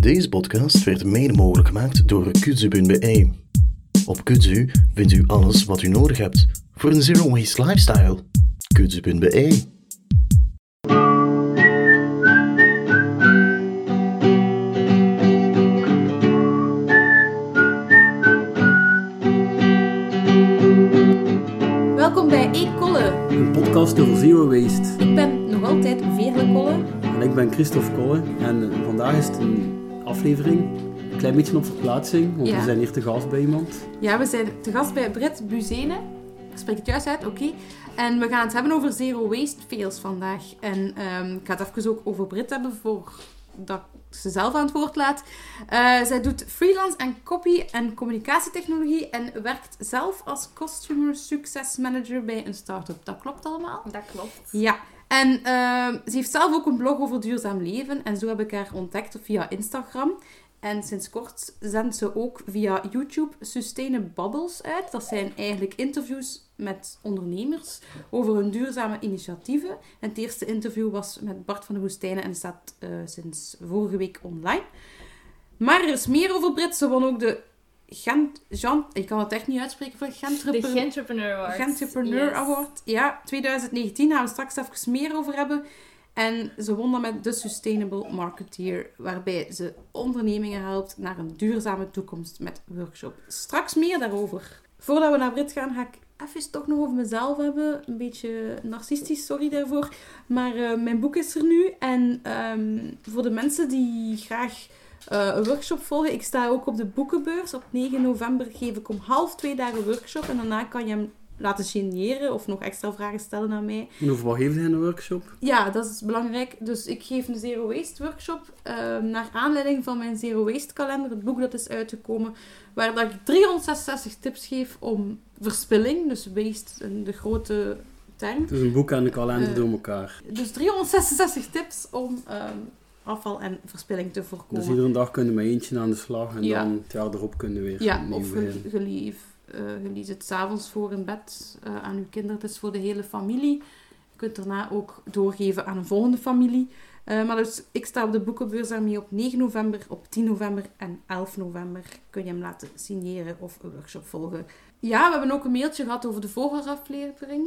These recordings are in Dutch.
Deze podcast werd mede mogelijk gemaakt door kudzu.be. Op Kudzu vindt u alles wat u nodig hebt voor een zero waste lifestyle. kudzu.be. Welkom bij Eet Kolle. Een podcast over zero waste. Ik ben nog altijd Veerle Kolle. En ik ben Christophe Kolle en vandaag is het een aflevering, een klein beetje op verplaatsing, want Ja. we zijn hier te gast bij iemand. Ja, we zijn te gast bij Britt Buzene. Ik spreek het juist uit, oké. En we gaan het hebben over zero waste fails vandaag. En ehm, ik ga het even ook over Britt hebben voordat ik ze zelf aan het woord laat. Eh, zij doet freelance en copy en communicatietechnologie en werkt zelf als customer success manager bij een start-up. Dat klopt allemaal? Dat klopt. Ja, en ehm, ze heeft zelf ook een blog over duurzaam leven. En zo heb ik haar ontdekt via Instagram. En sinds kort zendt ze ook via YouTube Sustainable Bubbles uit. Dat zijn eigenlijk interviews met ondernemers over hun duurzame initiatieven. En het eerste interview was met Bart van de Woestijnen en staat eh, sinds vorige week online. Maar er is meer over Brit. Ze won ook de Gent... Jean, ik kan het echt niet uitspreken voor Gent. De Gentrepreneur Award. Gentrepreneur Yes. Award. Ja, 2019 gaan we straks even meer over hebben. En ze won dan met de Sustainable Marketeer, waarbij ze ondernemingen helpt naar een duurzame toekomst met workshop. Straks meer daarover. Voordat we naar Brit gaan, ga ik even toch nog over mezelf hebben. Een beetje narcistisch, sorry daarvoor. Maar eh, mijn boek is er nu. En ehm, voor de mensen die graag eh, een workshop volgen, ik sta ook op de boekenbeurs. Op 9 november geef ik om half twee daar een workshop. En daarna kan je hem laten signeren of nog extra vragen stellen aan mij. En over wat geef je in de workshop? Ja, dat is belangrijk. Dus ik geef een Zero Waste workshop ehm, naar aanleiding van mijn Zero Waste kalender, het boek dat is uitgekomen, waar dat ik 366 tips geef om verspilling, dus waste, in de grote term. Is een boek en een kalender Eh, door elkaar. Dus 366 tips om ehm, afval en verspilling te voorkomen. Dus iedere dag kunnen we eentje aan de slag en Ja. dan het jaar erop kunnen we weer Ja, opnieuw of je, beginnen. je, lief, eh, het s'avonds voor in bed eh, aan je kinderen. Het is voor de hele familie. Je kunt daarna ook doorgeven aan een volgende familie. Eh, maar dus, ik sta op de boekenbeurs daarmee op 9 november, op 10 november en 11 november. Kun je hem laten signeren of een workshop volgen. Ja, we hebben ook een mailtje gehad over de vooraflevering.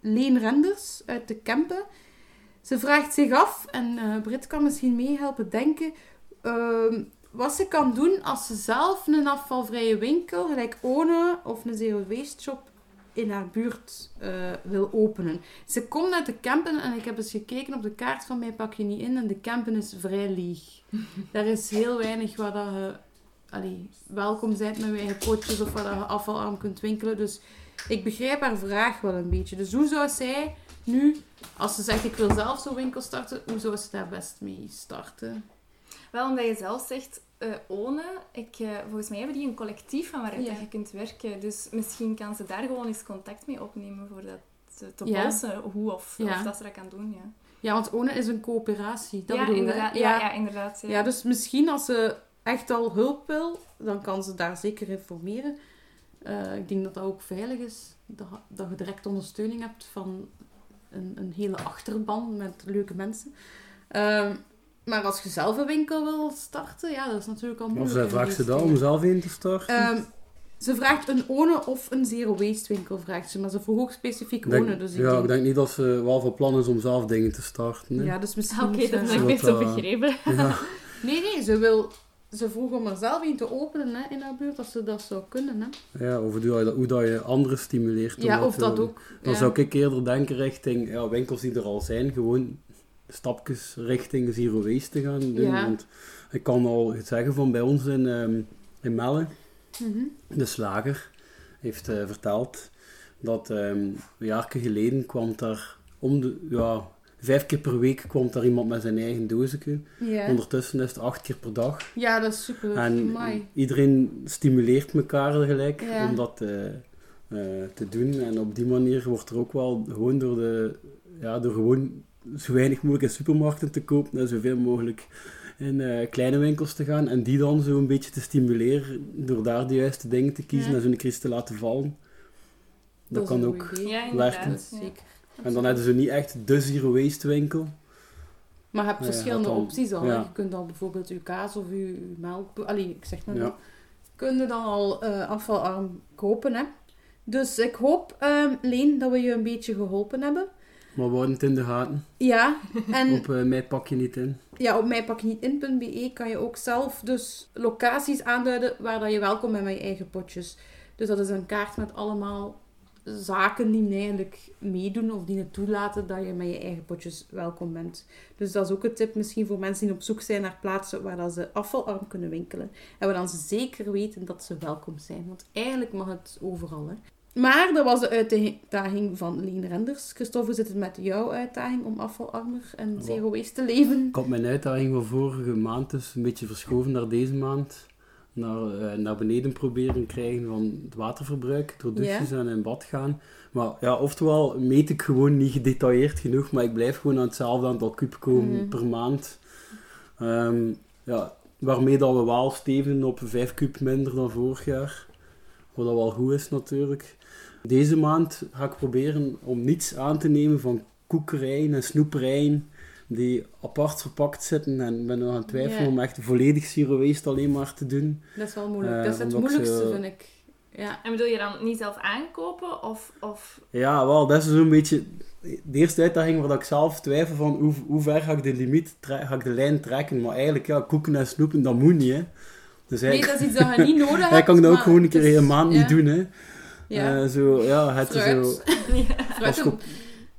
Leen Renders uit de Kempen. Ze vraagt zich af, en eh Brit kan misschien meehelpen denken, ehm, wat ze kan doen als ze zelf een afvalvrije winkel, gelijk One of een Zero Waste Shop, in haar buurt eh, wil openen. Ze komt uit de Kempen en ik heb eens gekeken op de kaart van mij pak je niet in en de Kempen is vrij leeg. Daar is heel weinig waar dat je allee, welkom bent met je eigen potjes of waar dat je afvalarm kunt winkelen. Dus ik begrijp haar vraag wel een beetje. Dus hoe zou zij nu, als ze zegt ik wil zelf zo'n winkel starten, hoe zou ze daar best mee starten? Wel, omdat je zelf zegt, eh ONE, ik, eh, volgens mij hebben die een collectief van waaruit Ja. je kunt werken. Dus misschien kan ze daar gewoon eens contact mee opnemen voor dat te, te Ja. polsen hoe of, Ja. of dat ze dat kan doen. Ja, Ja, want ONE is een coöperatie. Dat ja, inderdaad, ja. Ja, inderdaad. Ja. Ja, dus misschien als ze echt al hulp wil, dan kan ze daar zeker informeren. Eh, ik denk dat dat ook veilig is. Dat, dat je direct ondersteuning hebt van een, een hele achterban met leuke mensen. Ehm, maar als je zelf een winkel wil starten, ja, dat is natuurlijk al Of moeilijk. in vraagt ze dat om zelf in te starten? Ehm, ze vraagt een ONE of een zero waste winkel, vraagt ze. Maar ze vroeg ook specifiek denk- ONE. Dus ik ja, denk, ik denk niet dat ze wel van plan is om zelf dingen te starten. hè. ja, dus misschien... Oké, moet dat heb ik niet zo eh, begrepen. Ja. Nee, nee, ze wil... Ze vroeg om er zelf een te openen hè, in haar buurt, als ze dat zou kunnen. Hè. Ja, of hoe, dat je dat- hoe dat je anderen stimuleert. om Ja, of dat ook. Dan ja. zou ik eerder denken richting ja, winkels die er al zijn, gewoon stapjes richting zero waste te gaan doen. Ja. Want ik kan al zeggen van bij ons in, ehm in Melle, Mhm. de slager, heeft eh, verteld dat ehm een jaar geleden kwam daar om de, ja, vijf keer per week kwam daar iemand met zijn eigen doosje. Ondertussen is het acht keer per dag. ja, dat is super. En Amai. iedereen stimuleert elkaar gelijk om dat eh, eh, te doen. En op die manier wordt er ook wel gewoon door, de, ja, door gewoon zo weinig mogelijk in supermarkten te kopen en zoveel mogelijk in eh, kleine winkels te gaan. En die dan zo een beetje te stimuleren door daar de juiste dingen te kiezen Ja. en zo'n crisis te laten vallen. Dat, kan ook. werken. ja. En dan hebben ze niet echt de zero waste winkel. Maar je hebt je verschillende opties al. ja. Je kunt al bijvoorbeeld je kaas of je, je melk... Allee, ik zeg maar Ja. niet. Kun je dan al eh, afvalarm kopen, hè. Dus ik hoop, ehm, Leen, dat we je een beetje geholpen hebben. Maar we het in de gaten. Ja, en Op eh, mij pak je niet in. ja, op mijpaknietin.be kan je ook zelf dus locaties aanduiden waar dat je welkom bent met je eigen potjes. Dus dat is een kaart met allemaal zaken die eigenlijk meedoen of die het toelaten dat je met je eigen potjes welkom bent. Dus dat is ook een tip misschien voor mensen die op zoek zijn naar plaatsen waar dat ze afvalarm kunnen winkelen. En waar dan ze zeker weten dat ze welkom zijn. Want eigenlijk mag het overal. Hè. Maar dat was de uitdaging van Leen Renders. Christophe, hoe zit het met jouw uitdaging om afvalarmer en zero waste te leven? Ik had mijn uitdaging van vorige maand dus een beetje verschoven naar deze maand. Naar, eh, naar beneden proberen krijgen van het waterverbruik door douches en in bad gaan. Maar ja, oftewel meet ik gewoon niet gedetailleerd genoeg, maar ik blijf gewoon aan hetzelfde aantal kub komen Mhm. per maand. Ehm, ja, waarmee dat we wel steven op 5 kub minder dan vorig jaar. Wat dat wel goed is natuurlijk. Deze maand ga ik proberen om niets aan te nemen van koekerijen en snoeperijen die apart verpakt zitten. En ben nog aan het twijfelen om echt volledig zero waste alleen maar te doen. Dat is wel moeilijk. Eh, dat is het ik moeilijkste, zo- vind ik. Ja. En bedoel je dan niet zelf aankopen? Of, of... Ja, wel, dat is zo'n beetje de eerste uitdaging waar ik zelf twijfel van hoe, hoe ver ga ik de limiet, ga ik de lijn trekken. Maar eigenlijk, ja, koeken en snoepen, dat moet niet, hè. Dus Nee, dat is iets dat je niet nodig hebt. hij kan dat ook gewoon een keer is- een maand ja. niet doen, hè. Ja. Eh, zo, ja, het is Fruit. zo... Fruit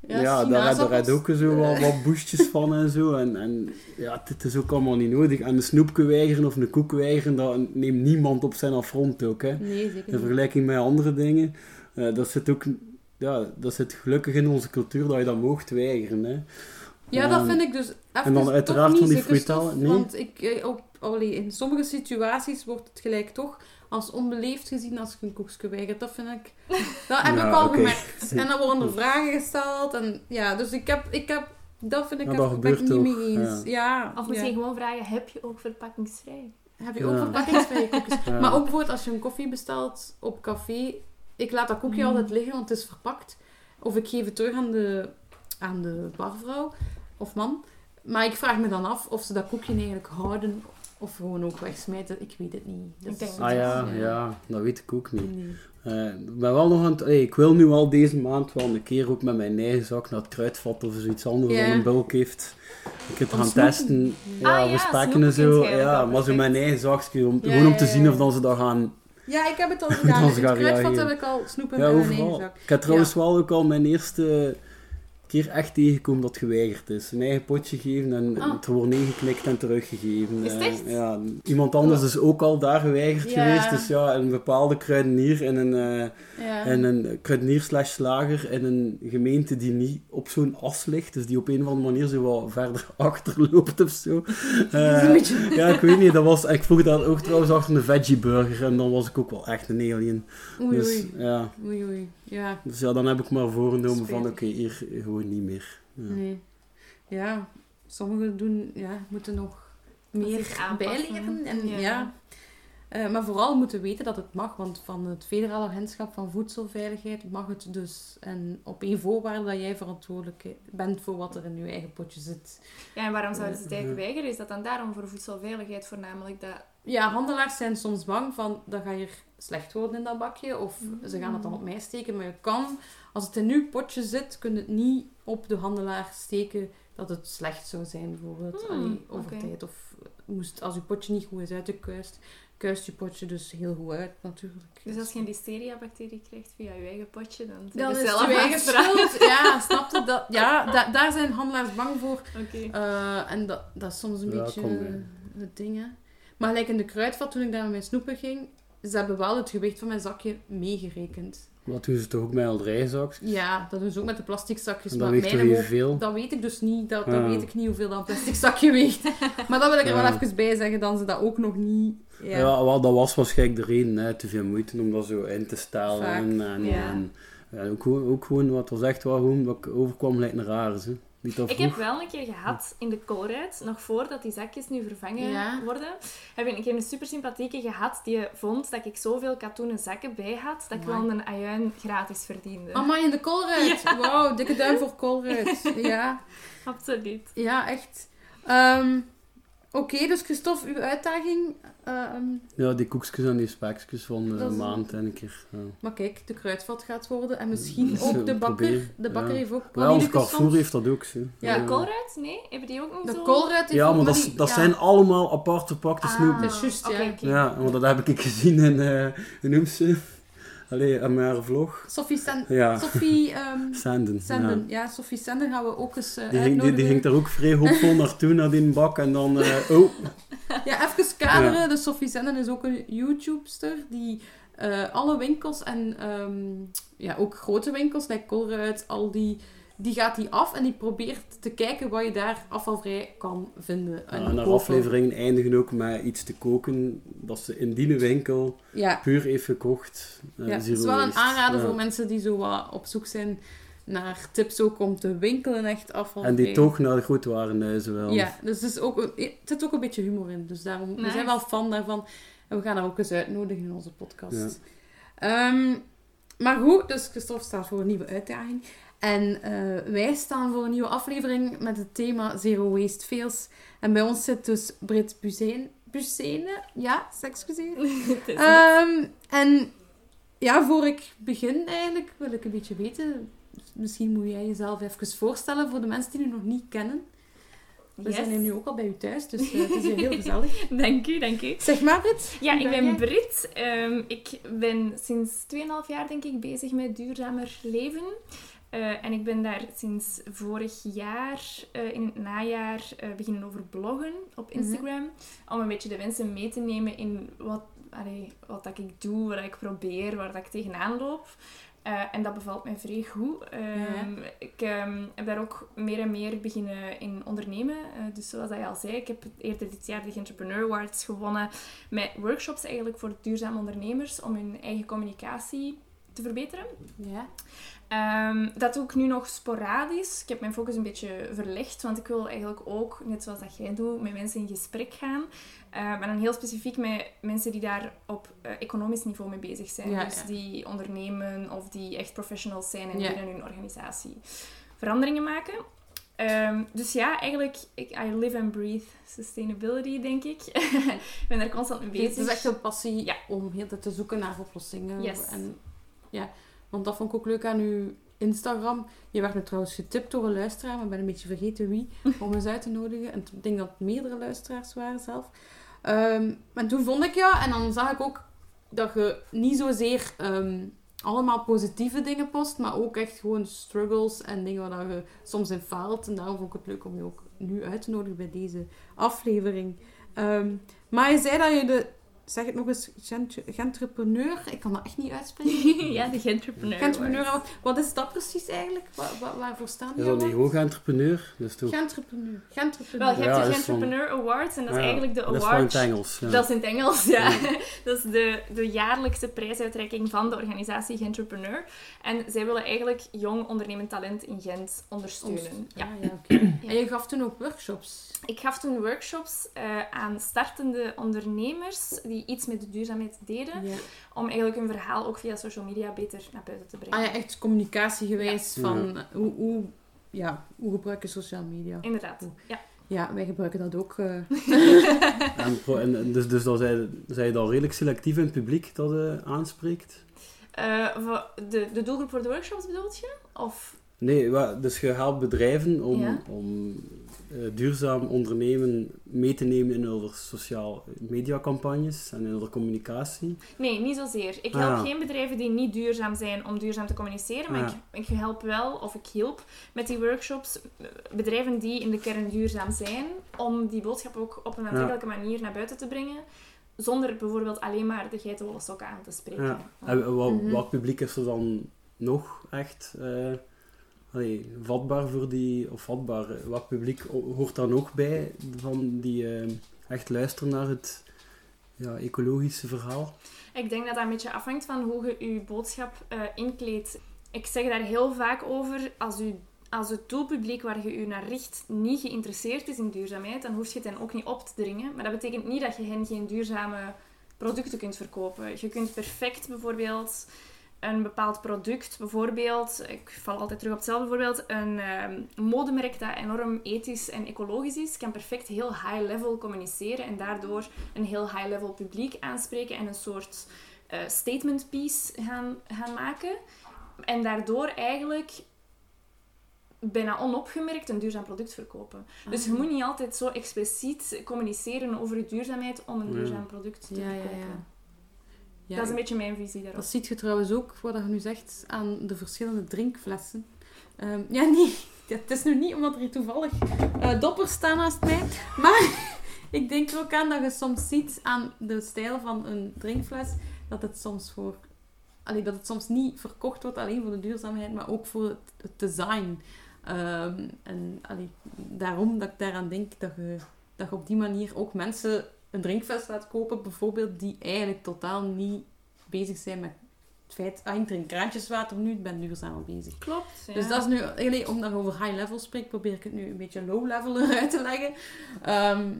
Ja, daar, heb- daar heb je ook zo wat, wat boestjes van en zo. En, en ja, dit is ook allemaal niet nodig. En een snoepje weigeren of een koek weigeren, dat neemt niemand op zijn affront ook. Hè. Nee, zeker In vergelijking met andere dingen. eh, dat zit ook... Ja, dat zit gelukkig in onze cultuur dat je dat moogt weigeren. Hè. Ja, dat vind ik dus even en dan uiteraard niet van die fruitalen, nee. Want ik, eh, op, allee, in sommige situaties wordt het gelijk toch als onbeleefd gezien als je een koekje weigert. Dat vind ik... Dat heb Ja, ik al gemerkt. En dan worden er vragen gesteld. En ja, dus ik heb... Ik heb dat vind ik Ja, dat even, ben ik gebeurt niet mee eens. Ja. Of ja. misschien gewoon vragen, heb je ook verpakkingsvrij? Heb je ook Ja. verpakkingsvrije koekjes? Ja. Maar ook bijvoorbeeld als je een koffie bestelt op café, ik laat dat koekje Mm. altijd liggen, want het is verpakt. Of ik geef het terug aan de, aan de barvrouw of man. Maar ik vraag me dan af of ze dat koekje eigenlijk houden of gewoon ook wegsmijten. Ik weet het niet. Dus, Ik denk Ah ja, eh, ja, dat weet ik ook niet. nee. Eh, ik ben wel nog aan het... hey, ik wil nu al deze maand wel een keer ook met mijn eigen zak naar het kruidvat of zoiets anders dan een bulk heeft. Ik het Om gaan snoepen. testen. Ja, Ah, ja, spekken snoepen en zo. Ja, maar zo mijn eigen zakje. Om, Ja, gewoon om te zien of dan ze dat gaan... Ja, ik heb het al Dan gedaan. Het gaan kruidvat reageren. heb ik al snoepen Ja, in mijn eigen overal. zak. Ik heb trouwens wel ook al mijn eerste keer echt tegengekomen dat geweigerd is. Een eigen potje geven en Ah. het wordt en teruggegeven. Is Eh, ja, iemand anders is ook al daar geweigerd Ja. geweest. Dus ja, een bepaalde kruidenier in een, Ja. in een kruidenier slash slager in een gemeente die niet op zo'n as ligt. Dus die op een of andere manier zo wat verder achter loopt of zo. Eh, ja, ik weet niet. Dat was, ik vroeg dat ook trouwens achter een veggie burger en dan was ik ook wel echt een alien. Oei, Dus oei. ja, Oei, oei. Ja. dus ja, dan heb ik maar voorgenomen van oké, hier gewoon niet meer. Ja. Nee. Ja, sommigen doen, ja, moeten nog meer bijleren. En, ja. ja. Eh, maar vooral moeten weten dat het mag, want van het Federale Agentschap van Voedselveiligheid mag het dus. En op één voorwaarde dat jij verantwoordelijk bent voor wat er in je eigen potje zit. Ja, en waarom zouden ze het eigenlijk weigeren? Is dat dan daarom voor voedselveiligheid voornamelijk dat... Ja, handelaars zijn soms bang van dat ga hier slecht worden in dat bakje. Of ze gaan het dan op mij steken. Maar je kan, als het in uw potje zit, kun je het niet op de handelaar steken dat het slecht zou zijn, bijvoorbeeld. Hmm, Allee, over tijd. Of moest, als uw potje niet goed is uitgekuist, kuist je potje dus heel goed uit, natuurlijk. Dus als je een listeria-bacterie krijgt via je eigen potje, dan dan zit is je het zelf je eigen schuld. Ja, snap je dat? Ja, da- daar zijn handelaars bang voor. Eh, en dat, dat is soms een Ja, beetje het ding, hè. Maar gelijk in de kruidvat, toen ik daar met mijn snoepen ging, ze hebben wel het gewicht van mijn zakje meegerekend. Wat doen ze toch ook met aldrijzakjes? Ja, dat doen ze ook met de plastic zakjes. En maar dat weegt toch mijn veel? dat weet ik dus niet. Dat, dat Ja. weet ik niet hoeveel dat een plastic zakje weegt. maar dat wil ik er wel even bij zeggen, dan ze dat ook nog niet... Ja. Ja, wel, dat was waarschijnlijk de reden. Hè. Te veel moeite om dat zo in te stellen. En, en, ja. en- ook, gewoon, ook gewoon, wat was echt gewoon, wat ik overkwam lijkt een raar. Hè. Niet Ik heb wel een keer gehad in de koolruit, nog voordat die zakjes nu vervangen Ja. worden, heb ik een keer een super sympathieke gehad die vond dat ik zoveel katoenen zakken bij had, dat ik wel een ajuin gratis verdiende. Amai, in de koolruit. Wauw, dikke duim voor koolruit. Ja, Absoluut. ja, echt. Ehm, Oké, dus Christophe, uw uitdaging. ehm, Ja, die koekjes en die spekjes van de Dat is- maand en een keer. Ja. maar kijk, de kruidvat gaat worden. En misschien ook de bakker. De bakker ja. heeft ook Ja, ons Carrefour heeft dat ook. Zo. Ja, de koolruit? Nee? Hebben die ook niet De koolruit heeft Ja, ook maar dat, die- dat ja. zijn allemaal apart verpakte Ah, snoepjes. Dat is juist, ja. Ja, want dat heb ik gezien in, eh hoe noemt ze? Allee, mijn vlog. Sophie, Sen Ja, Sophie ehm, Senden. Senden. Ja. Sophie Senden gaan we ook eens eh Die, ging, die, die ging daar ook vrij hoopvol naartoe, naar die bak. En dan, eh, oh, Ja, even kaderen. Dus Sophie Zenden is ook een YouTubester die eh, alle winkels en ehm, ja, ook grote winkels, like Colruyt, al die, die gaat die af en die probeert te kijken wat je daar afvalvrij kan vinden. En, Ja, en haar afleveringen eindigen ook met iets te koken dat ze in die winkel Ja, puur heeft gekocht. Eh, ja het is wel een aanrader Ja. voor mensen die zo wat op zoek zijn naar tips ook om te winkelen echt afvalvrij. En die toch naar de grootwarenhuizen wel. Ja, dus er is ook, er zit ook een beetje humor in. Dus daarom, we zijn wel fan daarvan. En we gaan haar ook eens uitnodigen in onze podcast. Ehm, maar goed, dus Christophe staat voor een nieuwe uitdaging. En eh, wij staan voor een nieuwe aflevering met het thema Zero Waste Fails. En bij ons zit dus Brit Buzijn. Buzijne? Ja. Het is Ehm en ja, voor ik begin eigenlijk, wil ik een beetje weten... Misschien moet jij jezelf even voorstellen voor de mensen die je nog niet kennen. We Yes. zijn hier nu ook al bij u thuis, dus eh, het is heel gezellig. Dank u, dank u. Zeg maar, Brit. Ja, ik ben? Brit. Ehm, ik ben sinds 2,5 jaar denk ik bezig met duurzamer leven. Eh, en ik ben daar sinds vorig jaar, eh, in het najaar, eh, beginnen over bloggen op Mhm. Instagram. Om een beetje de mensen mee te nemen in wat, allee, wat dat ik doe, wat ik probeer, waar dat ik tegenaan loop. En dat bevalt mij vrij goed. Ehm, Ik ehm, heb daar ook meer en meer beginnen in ondernemen. Dus zoals dat je al zei, ik heb eerder dit jaar de Entrepreneur Awards gewonnen met workshops eigenlijk voor duurzame ondernemers om hun eigen communicatie te verbeteren. Ja. Ehm, dat doe ik nu nog sporadisch. Ik heb mijn focus een beetje verlegd, want ik wil eigenlijk ook, net zoals dat jij doet, met mensen in gesprek gaan. Eh, maar dan heel specifiek met mensen die daar op eh, economisch niveau mee bezig zijn. Ja, dus ja. die ondernemen of die echt professionals zijn en Ja. binnen hun organisatie veranderingen maken. Ehm, dus ja, eigenlijk, ik, I live and breathe sustainability, denk ik. ik ben daar constant mee bezig. Het is echt een passie Ja. om heel te zoeken naar oplossingen. Yes. En, ja, want dat vond ik ook leuk aan uw Instagram. Je werd nu trouwens getipt door een luisteraar, maar ik ben een beetje vergeten wie, om eens uit te nodigen. En ik denk dat het meerdere luisteraars waren zelf. Ehm, en toen vond ik ja, en dan zag ik ook dat je niet zozeer ehm, allemaal positieve dingen post, maar ook echt gewoon struggles en dingen waar je soms in faalt. En daarom vond ik het leuk om je ook nu uit te nodigen bij deze aflevering. Ehm, maar je zei dat je de, zeg het nog eens, gent- gentrepreneur, ik kan dat echt niet uitspreken. ja, de Gentrepreneur. Gentrepreneur, Awards. wat is dat precies eigenlijk? Wa- wa- waarvoor staan die Is dat niet awards? hoog entrepreneur? Dus toch... Gentrepreneur. Gentrepreneur. Wel, je hebt Ja, de van- Gentrepreneur Awards en dat is Ja, eigenlijk de Dat is in het Engels. Ja. Dat is in het Engels, ja. Ja. Dat is de, de jaarlijkse prijsuitreiking van de organisatie Gentrepreneur. En zij willen eigenlijk jong ondernemend talent in Gent ondersteunen. Ja. Ah, ja, oké. En je gaf toen ook workshops. Ik gaf toen workshops eh, aan startende ondernemers die iets met de duurzaamheid deden, Ja. om eigenlijk hun verhaal ook via social media beter naar buiten te brengen. Ah ja, echt communicatiegewijs Ja. van eh, hoe, hoe, ja, hoe gebruik je sociale media. Inderdaad, ja. Ja, wij gebruiken dat ook. eh. En, en, dus, dus dan zijn, zijn je dan redelijk selectief in het publiek dat je aanspreekt? Eh, voor de, de doelgroep voor de workshops bedoelt je? Of... Nee, dus je helpt bedrijven om, Ja. om eh, duurzaam ondernemen mee te nemen in hun sociaal mediacampagnes en in hun communicatie. Nee, niet zozeer. Ik Ah, help ja. geen bedrijven die niet duurzaam zijn om duurzaam te communiceren, maar Ah, ik, ik help wel, of ik hielp met die workshops, eh, bedrijven die in de kern duurzaam zijn, om die boodschap ook op een aantrekkelijke manier naar buiten te brengen, zonder bijvoorbeeld alleen maar de geitenwolle sokken aan te spreken. Ja. En wat, Mhm. wat publiek is er dan nog echt eh, allee, vatbaar voor die, of vatbaar, eh, wat publiek ho- hoort daar nog bij van die eh, echt luisteren naar het ja, ecologische verhaal? Ik denk dat dat een beetje afhangt van hoe je je boodschap eh, inkleedt. Ik zeg daar heel vaak over, als, u, als het doelpubliek waar je je naar richt niet geïnteresseerd is in duurzaamheid, dan hoef je het hen ook niet op te dringen. Maar dat betekent niet dat je hen geen duurzame producten kunt verkopen. Je kunt perfect bijvoorbeeld een bepaald product, bijvoorbeeld, ik val altijd terug op hetzelfde voorbeeld, een ehm, modemerk dat enorm ethisch en ecologisch is, kan perfect heel high-level communiceren en daardoor een heel high-level publiek aanspreken en een soort eh, statement piece gaan, gaan maken. En daardoor eigenlijk bijna onopgemerkt een duurzaam product verkopen. Dus je Ah. moet niet altijd zo expliciet communiceren over je duurzaamheid om een duurzaam product te Ja, ja, verkopen. ja. Ja, Dat is een beetje mijn visie daarop. Dat ziet je trouwens ook, wat je nu zegt, aan de verschillende drinkflessen. Ehm, ja, nee, het is nu niet omdat er hier toevallig eh, doppers staan naast mij. Maar ik denk er ook aan dat je soms ziet aan de stijl van een drinkfles, dat het soms voor... Allee, dat het soms niet verkocht wordt alleen voor de duurzaamheid, maar ook voor het, het design. Ehm, en allee, daarom dat ik daaraan denk dat je, dat je op die manier ook mensen een drinkfles laat kopen, bijvoorbeeld, die eigenlijk totaal niet bezig zijn met het feit, ah, ik drink kraantjeswater nu, ik ben duurzamer bezig. Klopt. Ja. Dus dat is nu, eigenlijk, omdat je over high level spreekt, probeer ik het nu een beetje low level eruit te leggen. Ehm,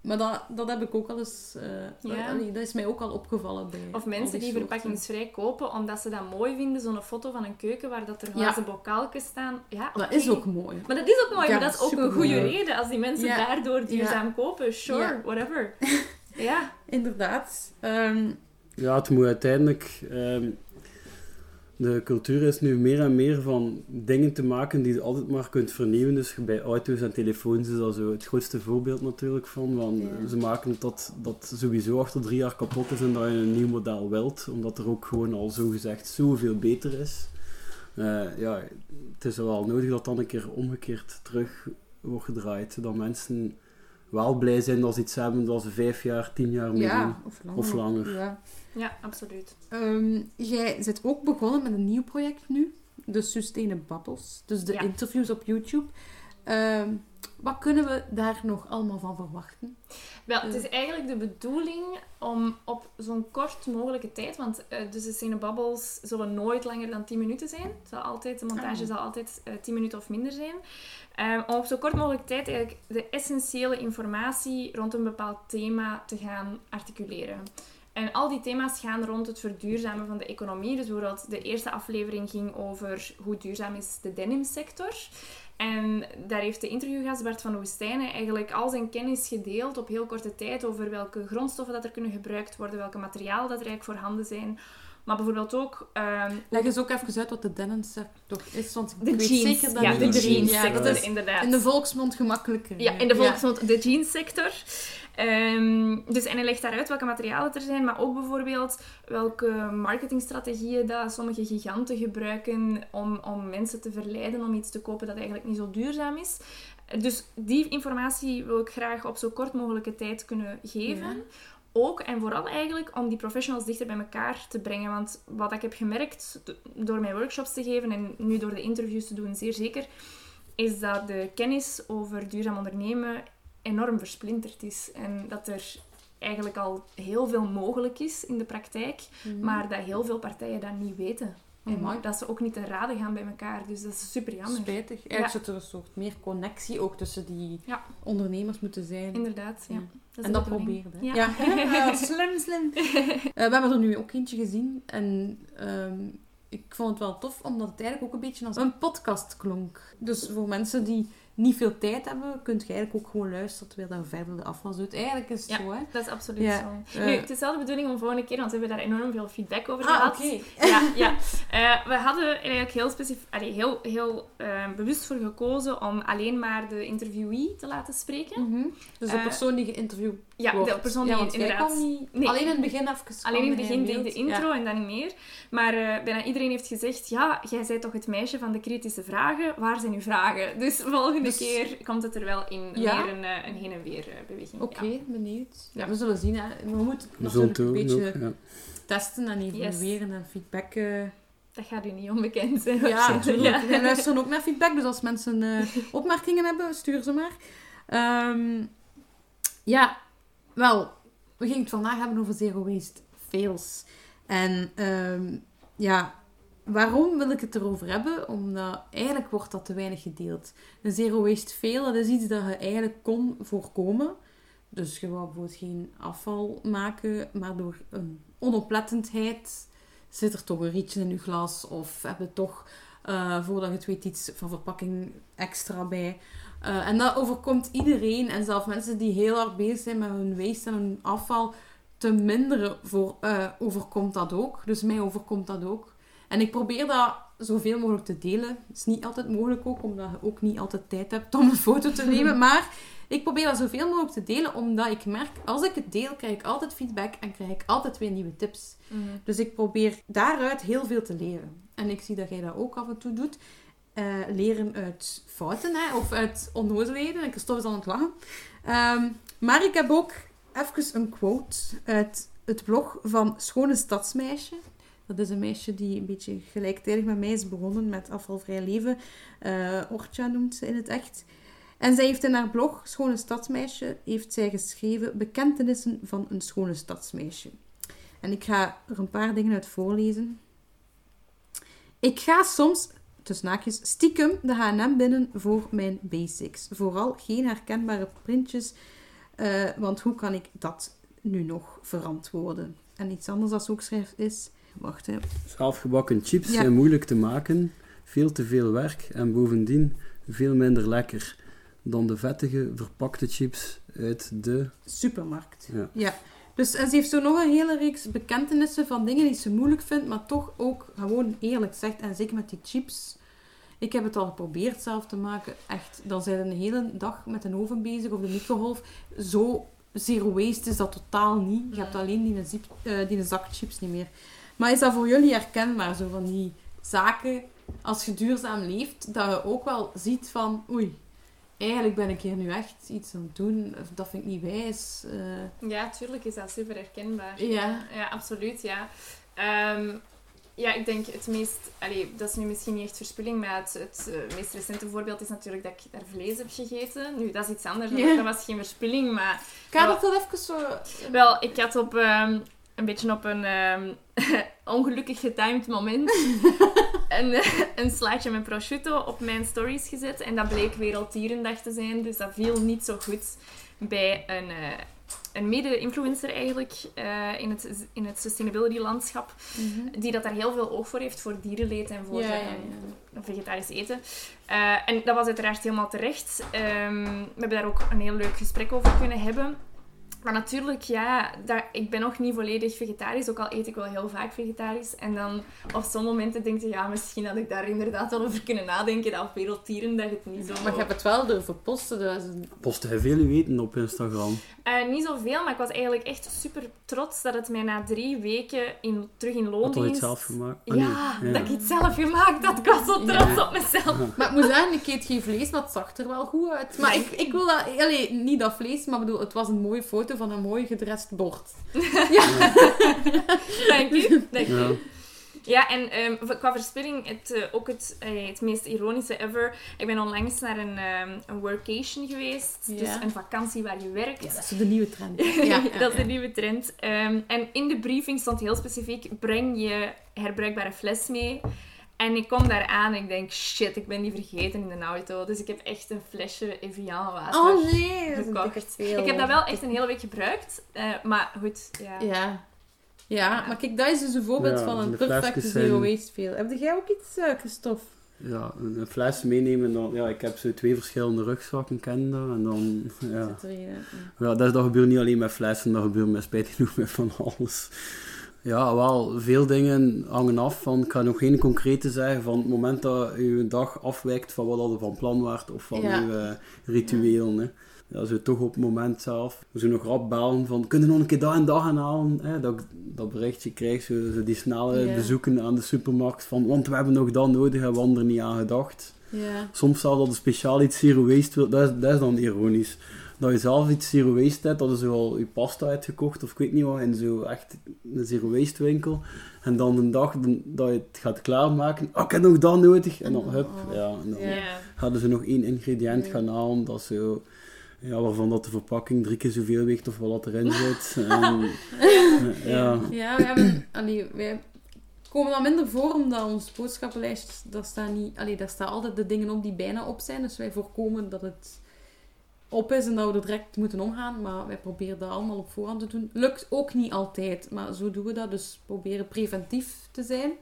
maar dat, dat heb ik ook al eens, eh, Ja. allee, dat is mij ook al opgevallen bij Of mensen die soorten. verpakkingsvrij kopen omdat ze dat mooi vinden, zo'n foto van een keuken waar dat er glazen bokaaltjes staan. Ja, Dat is ook mooi. Maar dat is ook mooi, Ja, maar dat is ook een goede reden als die mensen Ja. daardoor duurzaam kopen. Sure, Ja. whatever. Ja, Inderdaad. Ehm, Ja, het moet uiteindelijk... ehm, de cultuur is nu meer en meer van dingen te maken die je altijd maar kunt vernieuwen. Dus bij auto's en telefoons is dat zo het grootste voorbeeld natuurlijk van. Ja. Ze maken dat dat sowieso achter drie jaar kapot is en dat je een nieuw model wilt. Omdat er ook gewoon al zo gezegd zoveel beter is. Eh, ja, het is wel nodig dat dan een keer omgekeerd terug wordt gedraaid. Dat mensen wel blij zijn dat ze iets hebben dat ze vijf jaar, tien jaar mee doen. of langer. Of langer. Ja. Ja absoluut. Ehm, jij zit ook begonnen met een nieuw project nu, de Sustainabubbles, dus de Ja. interviews op YouTube. Ehm, wat kunnen we daar nog allemaal van verwachten? Wel, het is eigenlijk de bedoeling om op zo'n kort mogelijke tijd, want eh, de Sustainables zullen nooit langer dan 10 minuten zijn. Zal altijd, de montage Ah. zal altijd eh 10 minuten of minder zijn. Ehm, om op zo kort mogelijke tijd eigenlijk de essentiële informatie rond een bepaald thema te gaan articuleren. En al die thema's gaan rond het verduurzamen van de economie. Dus bijvoorbeeld de eerste aflevering ging over hoe duurzaam is de denimsector. En daar heeft de interviewgast Bart van Oostijnen eigenlijk al zijn kennis gedeeld op heel korte tijd over welke grondstoffen dat er kunnen gebruikt worden, welke materialen dat er eigenlijk voorhanden zijn. Maar bijvoorbeeld ook... ehm, Leg eens ook even uit wat de denimsector is, want ik de weet jeans. zeker dat ja, de jeanssector, Ja, inderdaad. in de volksmond gemakkelijker. Ja, in de volksmond de jeanssector. Ehm, dus, en hij legt daaruit welke materialen er zijn, maar ook bijvoorbeeld welke marketingstrategieën dat sommige giganten gebruiken om, om mensen te verleiden om iets te kopen dat eigenlijk niet zo duurzaam is. Dus die informatie wil ik graag op zo kort mogelijke tijd kunnen geven. Ja. Ook en vooral eigenlijk om die professionals dichter bij elkaar te brengen. Want wat ik heb gemerkt do- door mijn workshops te geven en nu door de interviews te doen, zeer zeker, is dat de kennis over duurzaam ondernemen enorm versplinterd is. En dat er eigenlijk al heel veel mogelijk is in de praktijk, Mhm. maar dat heel veel partijen dat niet weten. En Amai. dat ze ook niet te raden gaan bij elkaar. Dus dat is super jammer. Spijtig. Eigenlijk zou er een soort meer connectie ook tussen die Ja. ondernemers moeten zijn. Inderdaad, ja. Ja. Dat en dat probeerde. hè? Ja. Ja. slim, slim. Eh, we hebben er nu ook eentje gezien. En ehm, ik vond het wel tof, omdat het eigenlijk ook een beetje als een podcast klonk. Dus voor mensen die niet veel tijd hebben, kunt je eigenlijk ook gewoon luisteren terwijl je verder de afwas doet. Eigenlijk is het Ja. zo, hè. Dat is absoluut Ja. zo. Nu, het is wel de bedoeling om volgende keer, want we hebben daar enorm veel feedback over Ah, gehad. oké. Ja, ja. Eh, we hadden eigenlijk heel specifiek, allee, heel, heel eh, bewust voor gekozen om alleen maar de interviewee te laten spreken. Mhm. Dus de Eh, persoon die geïnterviewd Ja, wordt. de persoon die ja, inderdaad... kwam niet... Nee. Alleen in het begin even. Alleen in het begin deed de intro en dan niet meer. Maar eh, bijna iedereen heeft gezegd, ja, jij bent toch het meisje van de kritische vragen. Waar zijn uw vragen? Dus volgende Dus- keer komt het er wel in. Ja? Meer een, eh, een heen en weer eh, beweging. Oké, Ja. benieuwd. Ja, we zullen zien. Hè. We moeten We zullen natuurlijk het een beetje ook, ja. testen en evalueren en feedback... Dat gaat u niet onbekend zijn. Ja, natuurlijk. Wij luisteren ook naar feedback, dus als mensen eh, opmerkingen hebben, stuur ze maar. Ehm, ja, wel, we gingen het vandaag hebben over zero waste fails. En ehm, ja, waarom wil ik het erover hebben? Omdat eigenlijk wordt dat te weinig gedeeld. Een zero waste fail, dat is iets dat je eigenlijk kon voorkomen. Dus je wou bijvoorbeeld geen afval maken, maar door een onoplettendheid zit er toch een rietje in je glas of heb je toch, eh, voordat je het weet, iets van verpakking extra bij. Eh, en dat overkomt iedereen. En zelfs mensen die heel hard bezig zijn met hun waste en hun afval te minderen, voor, eh, overkomt dat ook. Dus mij overkomt dat ook. En ik probeer dat zoveel mogelijk te delen. Het is niet altijd mogelijk ook, omdat je ook niet altijd tijd hebt om een foto te nemen. Maar ik probeer dat zoveel mogelijk te delen, omdat ik merk, als ik het deel, krijg ik altijd feedback en krijg ik altijd weer nieuwe tips. Mhm. Dus ik probeer daaruit heel veel te leren. En ik zie dat jij dat ook af en toe doet. Eh, leren uit fouten, hè, of uit onnozelheden. En Christophe is aan het lachen. Ehm, maar ik heb ook even een quote uit het blog van Schone Stadsmeisje. Dat is een meisje die een beetje gelijktijdig met mij is begonnen met afvalvrij leven. Eh Ortja noemt ze in het echt. En zij heeft in haar blog, Schone Stadsmeisje, heeft zij geschreven Bekentenissen van een schone stadsmeisje. En ik ga er een paar dingen uit voorlezen. Ik ga soms, tussen stiekem de H&M binnen voor mijn basics. Vooral geen herkenbare printjes, eh, want hoe kan ik dat nu nog verantwoorden? En iets anders dat ze ook schrijft is... Wacht, hè. Zelfgebakken chips Ja. zijn moeilijk te maken, veel te veel werk en bovendien veel minder lekker dan de vettige verpakte chips uit de... supermarkt. Ja. Ja. Dus en ze heeft zo nog een hele reeks bekentenissen van dingen die ze moeilijk vindt, maar toch ook gewoon eerlijk zegt. En zeker met die chips. Ik heb het al geprobeerd zelf te maken. Echt, dan zijn we een hele dag met een oven bezig of de microgolf. Zo zero waste is dat totaal niet. Je hebt alleen die, zip, eh, die zak chips niet meer. Maar is dat voor jullie herkenbaar? Zo van die zaken, als je duurzaam leeft, dat je ook wel ziet van... Oei, eigenlijk ben ik hier nu echt iets aan het doen. Of dat vind ik niet wijs. eh. Ja, tuurlijk is dat super herkenbaar. Ja. ja absoluut, ja. Ehm, ja, ik denk het meest... Allee, dat is nu misschien niet echt verspilling, maar het, het eh, meest recente voorbeeld is natuurlijk dat ik daar vlees heb gegeten. Nu, dat is iets anders. Dat was geen verspilling, maar... Kan dat wel even zo... Wel, ik had op... ehm, een beetje op een ehm, ongelukkig getimed moment een, eh, een slaatje met prosciutto op mijn stories gezet. En dat bleek Werelddierendag te zijn, dus dat viel niet zo goed bij een, eh, een mede-influencer eigenlijk eh, in, het, in het sustainability landschap, die dat daar heel veel oog voor heeft voor dierenleed en voor Ja, ja, ja. vegetarisch eten. Eh, en dat was uiteraard helemaal terecht. Ehm, we hebben daar ook een heel leuk gesprek over kunnen hebben. Maar natuurlijk, ja, dat, ik ben nog niet volledig vegetarisch, ook al eet ik wel heel vaak vegetarisch. En dan op zo'n momenten denk je, ja, misschien had ik daar inderdaad wel over kunnen nadenken, dat op Werelddierendag het niet zo... Maar je hebt het wel durven posten, dus... Post hij veel weten op Instagram. Eh, niet zoveel, maar ik was eigenlijk echt super trots dat het mij na drie weken in, terug in Had al iets loondienst... zelf gemaakt? Ah, Ja, dat ik iets zelf gemaakt had. Ik was zo trots Ja. op mezelf. Maar ik moet zeggen, ik eet geen vlees, maar het zag er wel goed uit. Maar ik, ik wil dat... Allee, niet dat vlees, maar bedoel, het was een mooie foto van een mooi gedrest bord. Dank u. Dank u. Ja. Ja, en ehm, qua verspilling, het, eh, ook het, eh, het meest ironische ever. Ik ben onlangs naar een, ehm, een workation geweest. Ja. Dus een vakantie waar je werkt. Ja, dat is de nieuwe trend. Ja, ja, dat is de ja. nieuwe trend. Ehm, en in de briefing stond heel specifiek, breng je herbruikbare fles mee. En ik kom daar aan en ik denk, shit, ik ben die vergeten in de auto. Dus ik heb echt een flesje Evian water Oh nee, gekocht. Ik heb dat wel echt een hele week gebruikt. eh, maar goed, ja. Ja. Ja, maar kijk, dat is dus een voorbeeld Ja, van een perfecte zero waste veel. Heb jij ook iets, eh Christophe? Ja, een, een fles meenemen. Dan, ja, ik heb zo twee verschillende rugzakken, ken je dat? En dan, ja. Ja, dat, dat gebeurt niet alleen met flessen, dat gebeurt met spijt genoeg met van alles. Ja, wel, veel dingen hangen af van, ik ga nog geen concrete zeggen, van het moment dat je dag afwijkt van wat je van plan waart of van Ja. je eh, ritueel. Hè. Ja, zo toch op het moment zelf, zo nog rap bellen van, kunnen we nog een keer dat en dat gaan halen? Hè? Dat, dat berichtje krijg, zo, zo die snelle Ja. bezoeken aan de supermarkt van, want we hebben nog dat nodig en we hadden er niet aan gedacht. Ja. Soms zelfs dat je speciaal iets zero waste wil, dat is, dat is dan ironisch. Dat je zelf iets zero waste hebt, dat zo al je pasta uitgekocht of ik weet niet wat, in zo echt een zero waste winkel. En dan een dag dan- dat je het gaat klaarmaken, oh ik heb nog dat nodig. En dan hup, Oh. ja, en dan hadden ze nog één ingrediënt gaan halen, dat zo... Ja, waarvan dat de verpakking drie keer zoveel weegt of wat erin zit. En, ja. Ja, we hebben... Allee, wij komen dan minder voor, omdat ons boodschappenlijst, daar staan niet... Allee, daar staan altijd de dingen op die bijna op zijn. Dus wij voorkomen dat het op is en dat we er direct moeten omgaan. Maar wij proberen dat allemaal op voorhand te doen. Lukt ook niet altijd, maar zo doen we dat. Dus proberen preventief te zijn.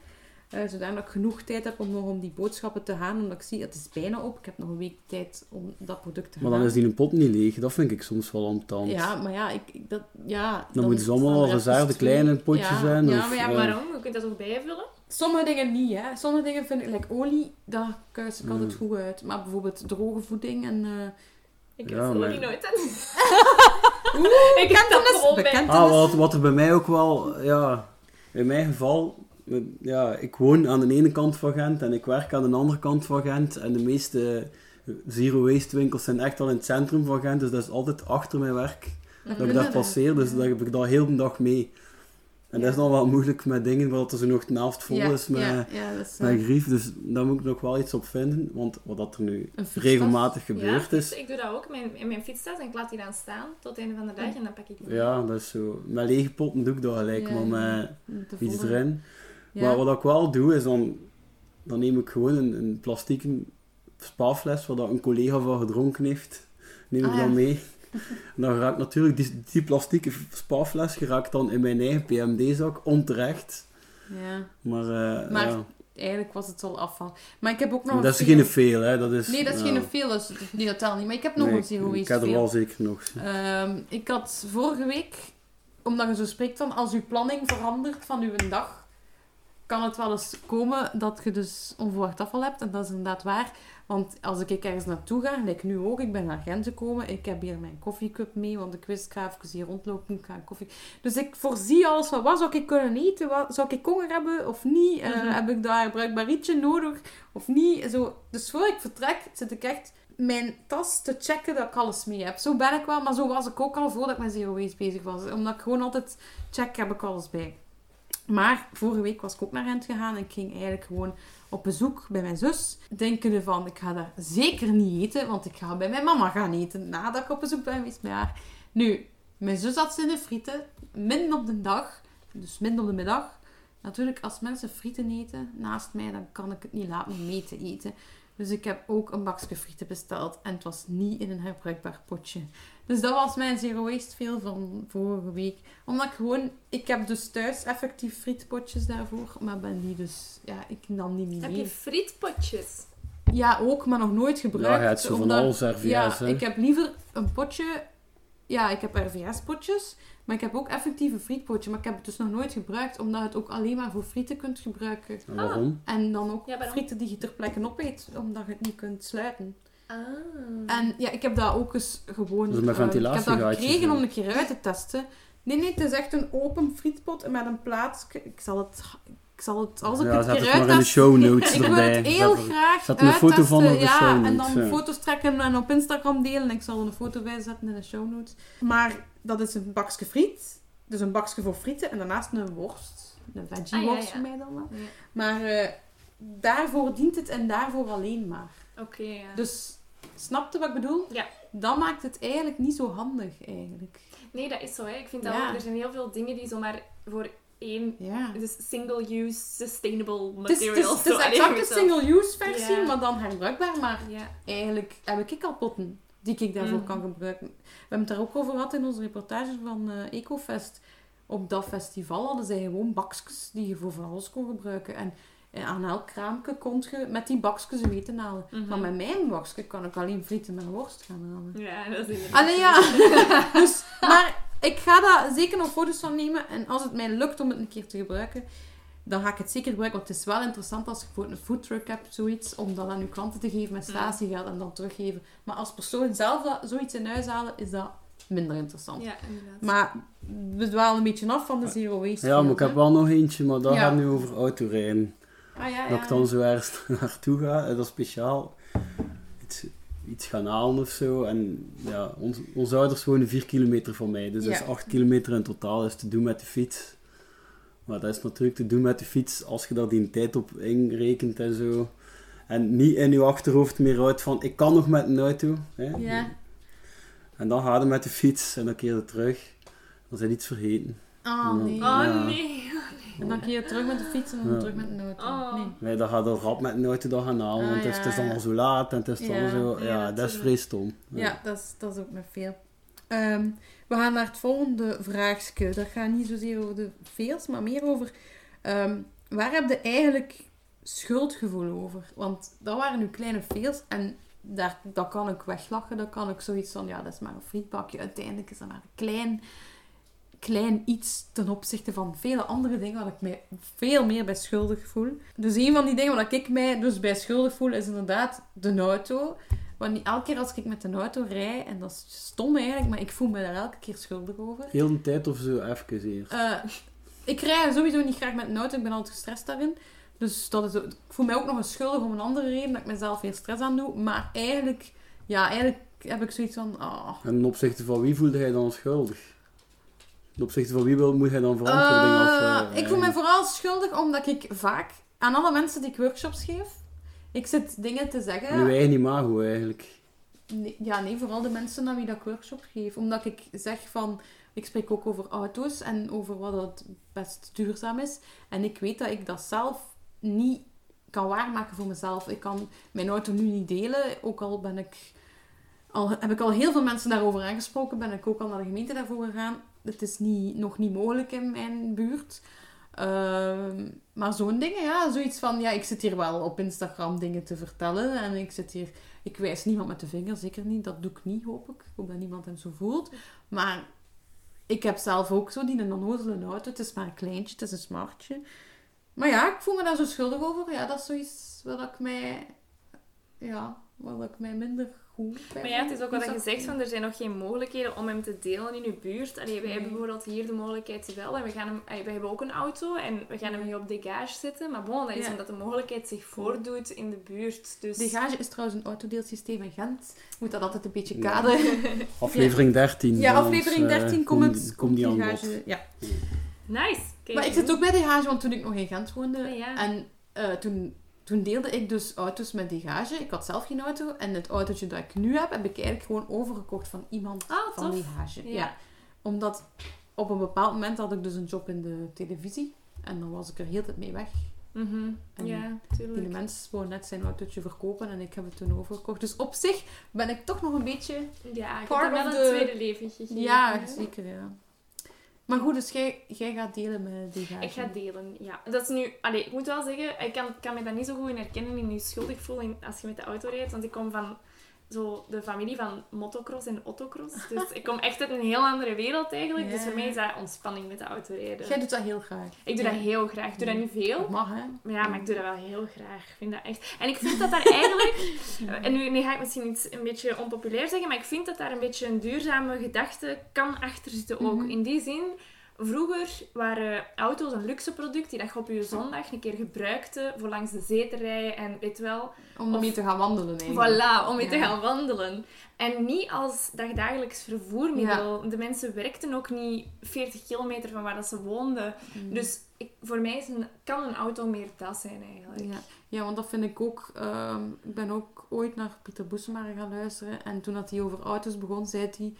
Uh, zodat ik genoeg tijd heb om nog om die boodschappen te gaan. Omdat ik zie, het is bijna op. Ik heb nog een week tijd om dat product te gaan. Maar dan is die een pot niet leeg. Dat vind ik soms wel ambetant. Ja, maar ja, ik, ik dat, ja dan, dan moeten ze allemaal al reserve kleine potjes ja. zijn. Ja, of, maar ja, uh, Waarom? Je kunt dat ook bijvullen? Sommige dingen niet, hè. Sommige dingen vind ik, like olie, daar kuis ik altijd Mm. goed uit. Maar bijvoorbeeld droge voeding en... eh Ik Ja, heb het maar- niet nooit. Oeh, Ik heb dat bekentenis. Ah, wat, wat er bij mij ook wel, ja, in mijn geval, ja, ik woon aan de ene kant van Gent en ik werk aan de andere kant van Gent. En de meeste zero waste winkels zijn echt wel in het centrum van Gent, dus dat is altijd achter mijn werk dat ik je passeer, dus dan heb ik dat heel de dag mee. En dat is dan wel moeilijk met dingen het er zo nog de helft vol is met, Ja, ja, dat is, met eh, grief, dus daar moet ik nog wel iets op vinden, want wat er nu een regelmatig gebeurd ja, is, Ik doe dat ook mijn, in mijn fietstas en ik laat die dan staan tot het einde van de dag en dan pak ik die. ja, dat is zo, met lege potten doe ik dat gelijk, maar met iets erin. Maar wat ik wel doe, is dan, dan neem ik gewoon een, een plastieke spaafles, waar dat een collega van gedronken heeft, neem ik Ah, dan mee. En dan raakt natuurlijk die, die plastieke spaafles geraakt dan in mijn eigen PMD-zak, onterecht. Ja, Maar, eh, Maar ja. eigenlijk was het al afval. Maar ik heb ook nog Maar dat is een geen veel, hè. Dat is, Nee, dat is geen veel, dus die dat telt niet. Maar ik heb nog Nee, een zero Ik heb er wel zeker nog. Ehm, ik had vorige week, omdat je zo spreekt van als je planning verandert van uw dag, kan het wel eens komen dat je dus onverwacht afval hebt. En dat is inderdaad waar. Want als ik ergens naartoe ga, like nu ook, ik ben naar Gent gekomen, ik heb hier mijn koffiecup mee, want ik wist, ik ga even hier rondlopen, ik ga koffie... Dus ik voorzie alles van, wat zou ik kunnen eten? Wat, zou ik honger hebben of niet? Eh, Mhm. heb ik daar een bruikbaar rietje nodig of niet? Zo, dus voor ik vertrek, zit ik echt mijn tas te checken dat ik alles mee heb. Zo ben ik wel, maar zo was ik ook al voordat ik met Zero Waste bezig was. Omdat ik gewoon altijd check, heb ik alles bij. Maar vorige week was ik ook naar Gent gegaan en ik ging eigenlijk gewoon op bezoek bij mijn zus. Denkende van, ik ga daar zeker niet eten, want ik ga bij mijn mama gaan eten nadat ik op bezoek ben geweest bij. Nu, mijn zus had zin in frieten, midden op de dag, dus midden op de middag. Natuurlijk, als mensen frieten eten naast mij, dan kan ik het niet laten om mee te eten. Dus ik heb ook een bakje frieten besteld en het was niet in een herbruikbaar potje. Dus dat was mijn zero waste veel van vorige week. Omdat ik gewoon, ik heb dus thuis effectief frietpotjes daarvoor, maar ben die dus, ja, ik nam die niet Heb mee. je frietpotjes? Ja, ook, maar nog nooit gebruikt. Ja, je hebt zo van omdat- alles RVS, Ja, hè. ik heb liever een potje... Ja, ik heb RVS-potjes, maar ik heb ook effectief een frietpotje. Maar ik heb het dus nog nooit gebruikt, omdat je het ook alleen maar voor frieten kunt gebruiken. En waarom? En dan ook Ja, frieten die je ter plekke opeet, omdat je het niet kunt sluiten. Ah. En ja, ik heb dat ook eens gewoon... Dus met eh, ik heb dat gekregen ja. om een keer uit te testen. Nee, nee, het is echt een open frietpot met een plaats. Ik zal het... Ik zal het, als ik Ja, het zet keer maar in de uittest- show notes ik wil het heel Zet er- graag zet een foto van uittesten, op de ja, show En dan ja. foto's trekken en op Instagram delen. Ik zal er een foto bij zetten in de show notes. Maar dat is een bakje friet. Dus een bakje voor frieten. En daarnaast een worst. Een veggie Ah, ja, worst ja. voor mij dan wel. Ja. Maar eh, daarvoor dient het en daarvoor alleen maar. Oké, ja. Dus snapte wat ik bedoel? Ja. Dat maakt het eigenlijk niet zo handig, eigenlijk. Nee, dat is zo. Hè. Ik vind dat Ja. ook, er zijn heel veel dingen die zomaar voor één... Ja. Dus single-use, sustainable materials. het is exact een single-use versie, Ja. maar dan herbruikbaar. Maar eigenlijk heb ik al potten die ik daarvoor Mhm. kan gebruiken. We hebben het daar ook over gehad in onze reportage van eh, EcoFest. Op dat festival hadden zij gewoon bakjes die je voor van alles kon gebruiken. En, en aan elk kraampje kon je met die bakjes een eten halen. Mhm. Maar met mijn bakje kan ik alleen frieten met worst gaan halen. Ja, dat is inderdaad. Allee, ja. dus, maar ik ga daar zeker nog foto's van nemen. En als het mij lukt om het een keer te gebruiken, dan ga ik het zeker gebruiken. Want het is wel interessant als je bijvoorbeeld een foodtruck hebt, zoiets, om dat aan je klanten te geven met statiegeld en dan teruggeven. Maar als persoon zelf dat, zoiets in huis halen, is dat minder interessant. Ja, inderdaad. Maar we dwalen een beetje af van de zero waste. Ja, maar ik heb wel nog eentje, maar dat Ja. gaat nu over autorijden. Ah, ja, Dat ik dan zo ergens naartoe ga en dat speciaal iets, iets gaan halen of zo. En ja, ons, onze ouders wonen 4 kilometer van mij, dus dat is 8 kilometer in totaal is te doen met de fiets. Maar dat is natuurlijk te doen met de fiets als je daar die tijd op inrekent en zo. En niet in je achterhoofd meer uit van ik kan nog met een auto. Hè? Ja. En dan ga je met de fiets en dan keer je terug. Dan zijn iets vergeten. Oh, nee. Ja. Oh nee. En dan kun je terug met de fiets en dan Ja. terug met een auto. Oh. Nee. Nee, dat gaat er rap met een auto dan gaan halen, Ah, want het is, ja, het is dan ja. al zo laat en het is dan zo... ja, Ja, dat is vrij stom. Ja, dat, is, dat is ook met veel. Ehm, we gaan naar het volgende vraagstuk. Dat gaat niet zozeer over de veers, maar meer over... ehm, waar heb je eigenlijk schuldgevoel over? Want dat waren nu kleine veers en daar, dat kan ik weglachen. Dat kan ik zoiets van, ja, dat is maar een frietbakje. Uiteindelijk is dat maar een klein, klein iets ten opzichte van vele andere dingen waar ik mij veel meer bij schuldig voel. Dus een van die dingen waar ik mij dus bij schuldig voel, is inderdaad de auto. Want elke keer als ik met een auto rijd, en dat is stom eigenlijk, maar ik voel me daar elke keer schuldig over. Heel een tijd of zo, even eerst. Eh, ik rij sowieso niet graag met een auto, ik ben altijd gestrest daarin. Dus dat is, ik voel mij ook nog eens schuldig om een andere reden, dat ik mezelf weer stress aan doe. Maar eigenlijk, ja, eigenlijk heb ik zoiets van, ah, En ten opzichte van wie voelde hij dan schuldig? Ten opzichte van wie wil, moet hij dan verantwoording Eh, af... ik voel mij vooral schuldig omdat ik vaak aan alle mensen die ik workshops geef, ik zit dingen te zeggen. En uw eigen imago eigenlijk. Nee, ja, nee, vooral de mensen aan wie dat ik workshop geef. Omdat ik zeg van... Ik spreek ook over auto's en over wat het best duurzaam is. En ik weet dat ik dat zelf niet kan waarmaken voor mezelf. Ik kan mijn auto nu niet delen, ook al ben ik... Al heb ik al heel veel mensen daarover aangesproken, ben ik ook al naar de gemeente daarvoor gegaan. Het is niet, nog niet mogelijk in mijn buurt. Ehm, maar zo'n dingen, ja, zoiets van, ja, ik zit hier wel op Instagram dingen te vertellen en ik zit hier ik wijs niemand met de vinger, zeker niet. Dat doe ik niet, hoop ik. Ik hoop dat niemand hem zo voelt. Maar ik heb zelf ook zo die een onnozele auto. Het is maar een kleintje, het is een smartje. Maar ja, ik voel me daar zo schuldig over. Ja, dat is zoiets waar ik mij... Ja, waar ik mij minder goed bij Maar ja, het is ook wat je zegt, van er zijn nog geen mogelijkheden om hem te delen in je buurt. Allee, wij Nee. hebben bijvoorbeeld hier de mogelijkheid wel. En we, gaan hem, allee, wij hebben ook een auto en we gaan hem hier op degage zetten. Maar bon, dat is Ja. omdat de mogelijkheid zich voordoet in de buurt. Dus... Degage is trouwens een autodeelsysteem in Gent. Moet dat altijd een beetje Ja. kaderen. Aflevering 13. Ja, aflevering ons, eh, 13 kom- komt Kom die aan. Ja. Nice. Kijk, Maar ik zit ook bij Degage, want toen ik nog in Gent woonde... Ah, ja. En eh, toen, toen deelde ik dus auto's met Degage. Ik had zelf geen auto. En het autootje dat ik nu heb, heb ik eigenlijk gewoon overgekocht van iemand Ah, van tof. Degage. Ja. Ja. Omdat op een bepaald moment had ik dus een job in de televisie. En dan was ik er heel tijd mee weg. Mhm. En Ja, Die tuurlijk. mens wou net zijn autootje verkopen en ik heb het toen overgekocht. Dus op zich ben ik toch nog een beetje... Ja, ik heb wel een tweede leven gegeven. Ja, zeker ja. Maar goed, dus jij, jij gaat delen met Degage. Ik ga delen, ja. Dat is nu... Allee, ik moet wel zeggen, ik kan, kan me daar niet zo goed in herkennen in je schuldig voelen als je met de auto rijdt. Want ik kom van zo de familie van motocross en autocross. Dus ik kom echt uit een heel andere wereld eigenlijk. Dus voor mij is dat ontspanning met de auto rijden. Jij doet dat heel graag. Ik doe dat heel graag. Ik doe dat niet veel. Dat mag, hè? Maar ja, maar ik doe dat wel heel graag. Ik vind dat echt... En ik vind dat daar eigenlijk... En nu, nu ga ik misschien iets een beetje onpopulair zeggen, maar ik vind dat daar een beetje een duurzame gedachte kan achter zitten ook. Mhm. In die zin, vroeger waren auto's een luxe product die dat je op je zondag een keer gebruikte voor langs de zee te rijden en weet wel... Om mee te gaan wandelen eigenlijk. Voilà, om mee te gaan wandelen. En niet als dagdagelijks vervoermiddel. De mensen werkten ook niet 40 kilometer van waar dat ze woonden. Mm. Dus ik, voor mij is een, kan een auto meer dat zijn eigenlijk. Ja. ja, want dat vind ik ook... ehm, ik ben ook ooit naar Pieter Boesemaar gaan luisteren. En toen dat hij over auto's begon, zei hij...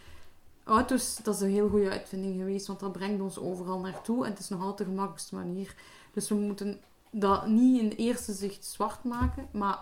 Auto's, dat is een heel goede uitvinding geweest, want dat brengt ons overal naartoe. En het is nog altijd de gemakkelijkste manier. Dus we moeten dat niet in eerste zicht zwart maken. Maar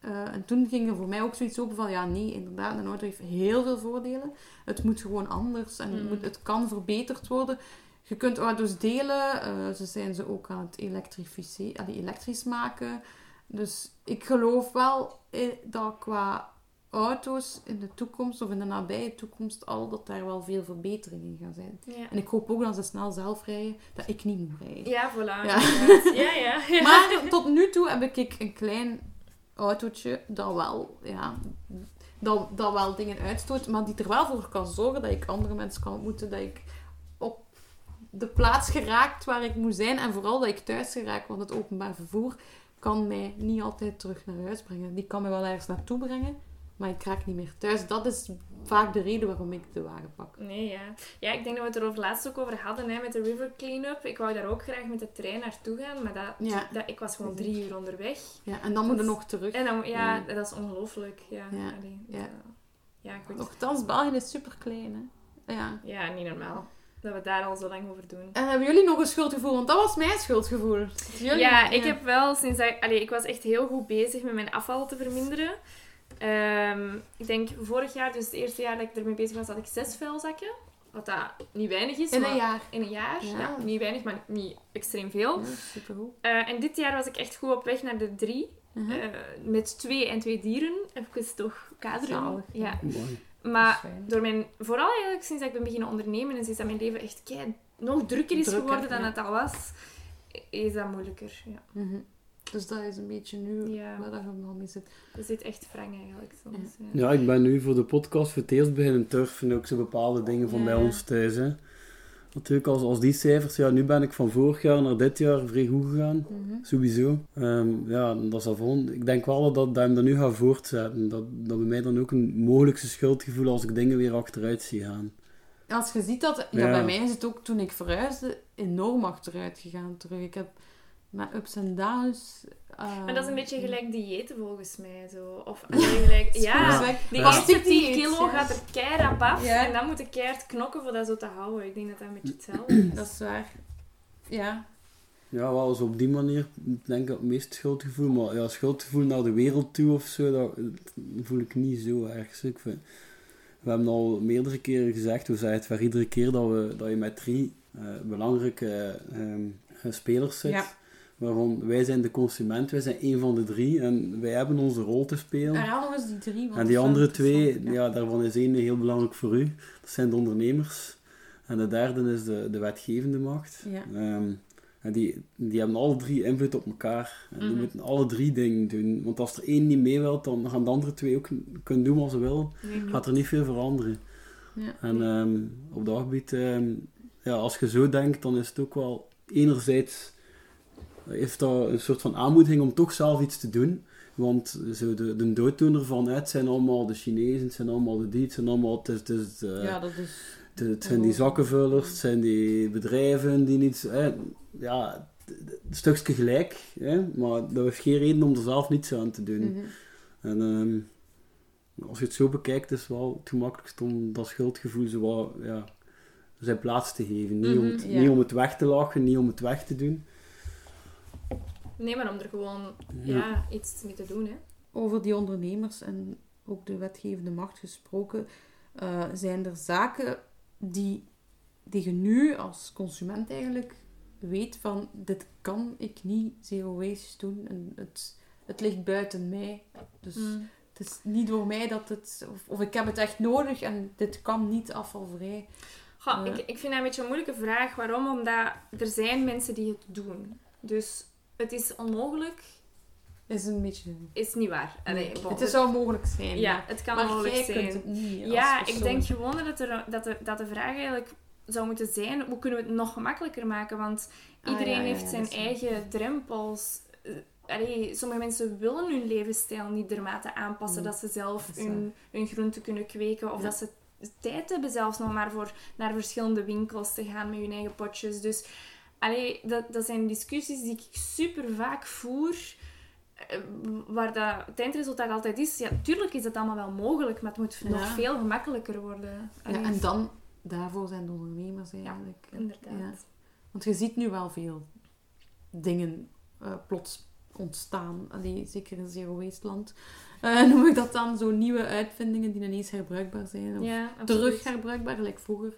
eh, en toen ging er voor mij ook zoiets open van... Ja, nee, inderdaad, een auto heeft heel veel voordelen. Het moet gewoon anders en het, Mm. moet, het kan verbeterd worden. Je kunt auto's delen. eh, ze zijn ze ook aan het elektrificeren, elektrisch maken. Dus ik geloof wel eh, dat qua auto's in de toekomst, of in de nabije toekomst al, dat daar wel veel verbeteringen in gaan zijn. Ja. En ik hoop ook dat ze snel zelf rijden, dat ik niet moet rijden. Ja, voilà. Ja. Ja, ja. ja. Maar tot nu toe heb ik een klein autootje dat wel, ja, dat, dat wel dingen uitstoot, maar die er wel voor kan zorgen dat ik andere mensen kan ontmoeten, dat ik op de plaats geraakt waar ik moet zijn en vooral dat ik thuis geraak, want het openbaar vervoer kan mij niet altijd terug naar huis brengen. Die kan mij wel ergens naartoe brengen, maar ik raak niet meer thuis. Dat is vaak de reden waarom ik de wagen pak. Nee, ja. Ja, ik denk dat we het er over laatst ook over hadden, hè, met de river cleanup. Ik wou daar ook graag met de trein naartoe gaan, maar dat, Ja. dat, ik was gewoon drie uur onderweg. Ja, en dan moet je nog terug. En dan, ja, Ja. dat is ongelooflijk. Ja, Ja. Allee, Ja. ja. ja, goed. Nochtans, België is super klein, hè. Ja. Ja, niet normaal. dat we daar al zo lang over doen. En hebben jullie nog een schuldgevoel? Want dat was mijn schuldgevoel. Jullie? Ja, ik heb wel sinds dat... Allee, ik was echt heel goed bezig met mijn afval te verminderen. Ehm, ik denk vorig jaar, dus het eerste jaar dat ik ermee bezig was, had ik zes vuilzakken. Wat dat niet weinig is. In maar een jaar. In een jaar. Ja. Ja. niet weinig, maar niet extreem veel. Ja, supergoed. Eh, en dit jaar was ik echt goed op weg naar de drie. Mhm. Eh, met twee en twee dieren. Even toch kaderen. Zalig, ja. Ja. Mooi. Maar is door mijn, vooral eigenlijk sinds dat ik ben beginnen ondernemen en sinds dat mijn leven echt kei, nog drukker is Drukker, geworden dan ja. het al was, is dat moeilijker. Ja. Mhm. Dus dat is een beetje nu Ja. waar dat je nog mee zit. Dat zit echt wrang eigenlijk soms. Ja. Ja, ik ben nu voor de podcast voor het eerst beginnen turfen, ook zo bepaalde dingen van Ja. bij ons thuis. Hè. Natuurlijk, als, als die cijfers, ja, nu ben ik van vorig jaar naar dit jaar vrij goed gegaan. Mhm. Sowieso. Ehm, ja, dat is volgende. Ik denk wel dat, dat hem dat nu gaat voortzetten. Dat, dat bij mij dan ook een mogelijkse schuldgevoel als ik dingen weer achteruit zie gaan. Als je ziet dat... Ja, Ja. bij mij is het ook toen ik verhuisde enorm achteruit gegaan terug. Ik heb met ups en downs... eh, Maar dat is een beetje gelijk diëten volgens mij. Zo. Of gelijk, ja, die Ja. eerste 10 Dieet, kilo gaat er keihard af Ja. en dan moet ik keihard knokken voor dat zo te houden. Ik denk dat dat een beetje hetzelfde is. Dat is waar. Ja. Ja, wel eens op die manier denk ik het meest schuldgevoel. Maar ja, schuldgevoel naar de wereld toe of zo, dat, dat voel ik niet zo erg. Ik vind, we hebben al meerdere keren gezegd, we zeggen het voor iedere keer dat, we, dat je met drie eh, belangrijke ehm, eh, spelers zit. Ja. Waarvan wij zijn de consument, wij zijn één van de drie en wij hebben onze rol te spelen. Herhaal nog eens die drie. want En die andere twee, ja. daarvan is één heel belangrijk voor u. Dat zijn de ondernemers. En de derde is de, de wetgevende macht. Ja. Ehm, en die, die hebben alle drie invloed op elkaar. En die Mhm. moeten alle drie dingen doen. Want als er één niet mee wil, dan gaan de andere twee ook kunnen doen wat ze willen. Nee, Gaat er niet veel veranderen. Ja. En ehm, op dat gebied, ehm, ja, als je zo denkt, dan is het ook wel enerzijds heeft dat een soort van aanmoediging om toch zelf iets te doen. Want zo de, de dooddoener van het zijn allemaal de Chinezen, het zijn allemaal de die, het zijn allemaal het, eh, ja, dat is... het, het zijn die zakkenvullers, het zijn die bedrijven die niet... eh, ja, een stukje gelijk, hè, maar dat heeft geen reden om er zelf niets aan te doen. Mhm. En ehm, als je het zo bekijkt, is het wel het gemakkelijkst om dat schuldgevoel zo wat, ja, zijn plaats te geven. Niet, om Mhm, het, niet om het weg te lachen, niet om het weg te doen. Nee, maar om er gewoon Ja. ja, iets mee te doen. Hè. Over die ondernemers en ook de wetgevende macht gesproken, eh, zijn er zaken die, die je nu als consument eigenlijk weet van dit kan ik niet zero waste doen en het, het ligt buiten mij. Dus Mm. het is niet door mij dat het, of, of ik heb het echt nodig en dit kan niet afvalvrij. Goh, Ja. ik, ik vind dat een beetje een moeilijke vraag. Waarom? Omdat er zijn mensen die het doen. Dus het is onmogelijk, Is een beetje... is niet waar. Allee, bon, het is zou mogelijk zijn. Ja, maar- het kan maar mogelijk jij zijn. kunt het niet Ja, ik denk gewoon dat, er, dat, de, dat de vraag eigenlijk zou moeten zijn, hoe kunnen we het nog gemakkelijker maken? Want Ah, iedereen ja, ja, heeft zijn eigen drempels. Eh, allee, sommige mensen willen hun levensstijl niet dermate aanpassen Nee, dat ze zelf dat hun, hun groenten kunnen kweken. Of dat ze tijd hebben zelfs nog maar voor naar verschillende winkels te gaan met hun eigen potjes. Dus allee, dat, dat zijn discussies die ik super vaak voer. eh, Waar dat, het eindresultaat altijd is, ja, tuurlijk is dat allemaal wel mogelijk, maar het moet Ja. nog veel gemakkelijker worden. Ja, en dan, daarvoor zijn de ondernemers eigenlijk. inderdaad. Ja. Want je ziet nu wel veel dingen eh, plots ontstaan. Allee, zeker in zero waste land. Eh, noem ik dat dan zo nieuwe uitvindingen die ineens herbruikbaar zijn. Of terug herbruikbaar, gelijk vroeger.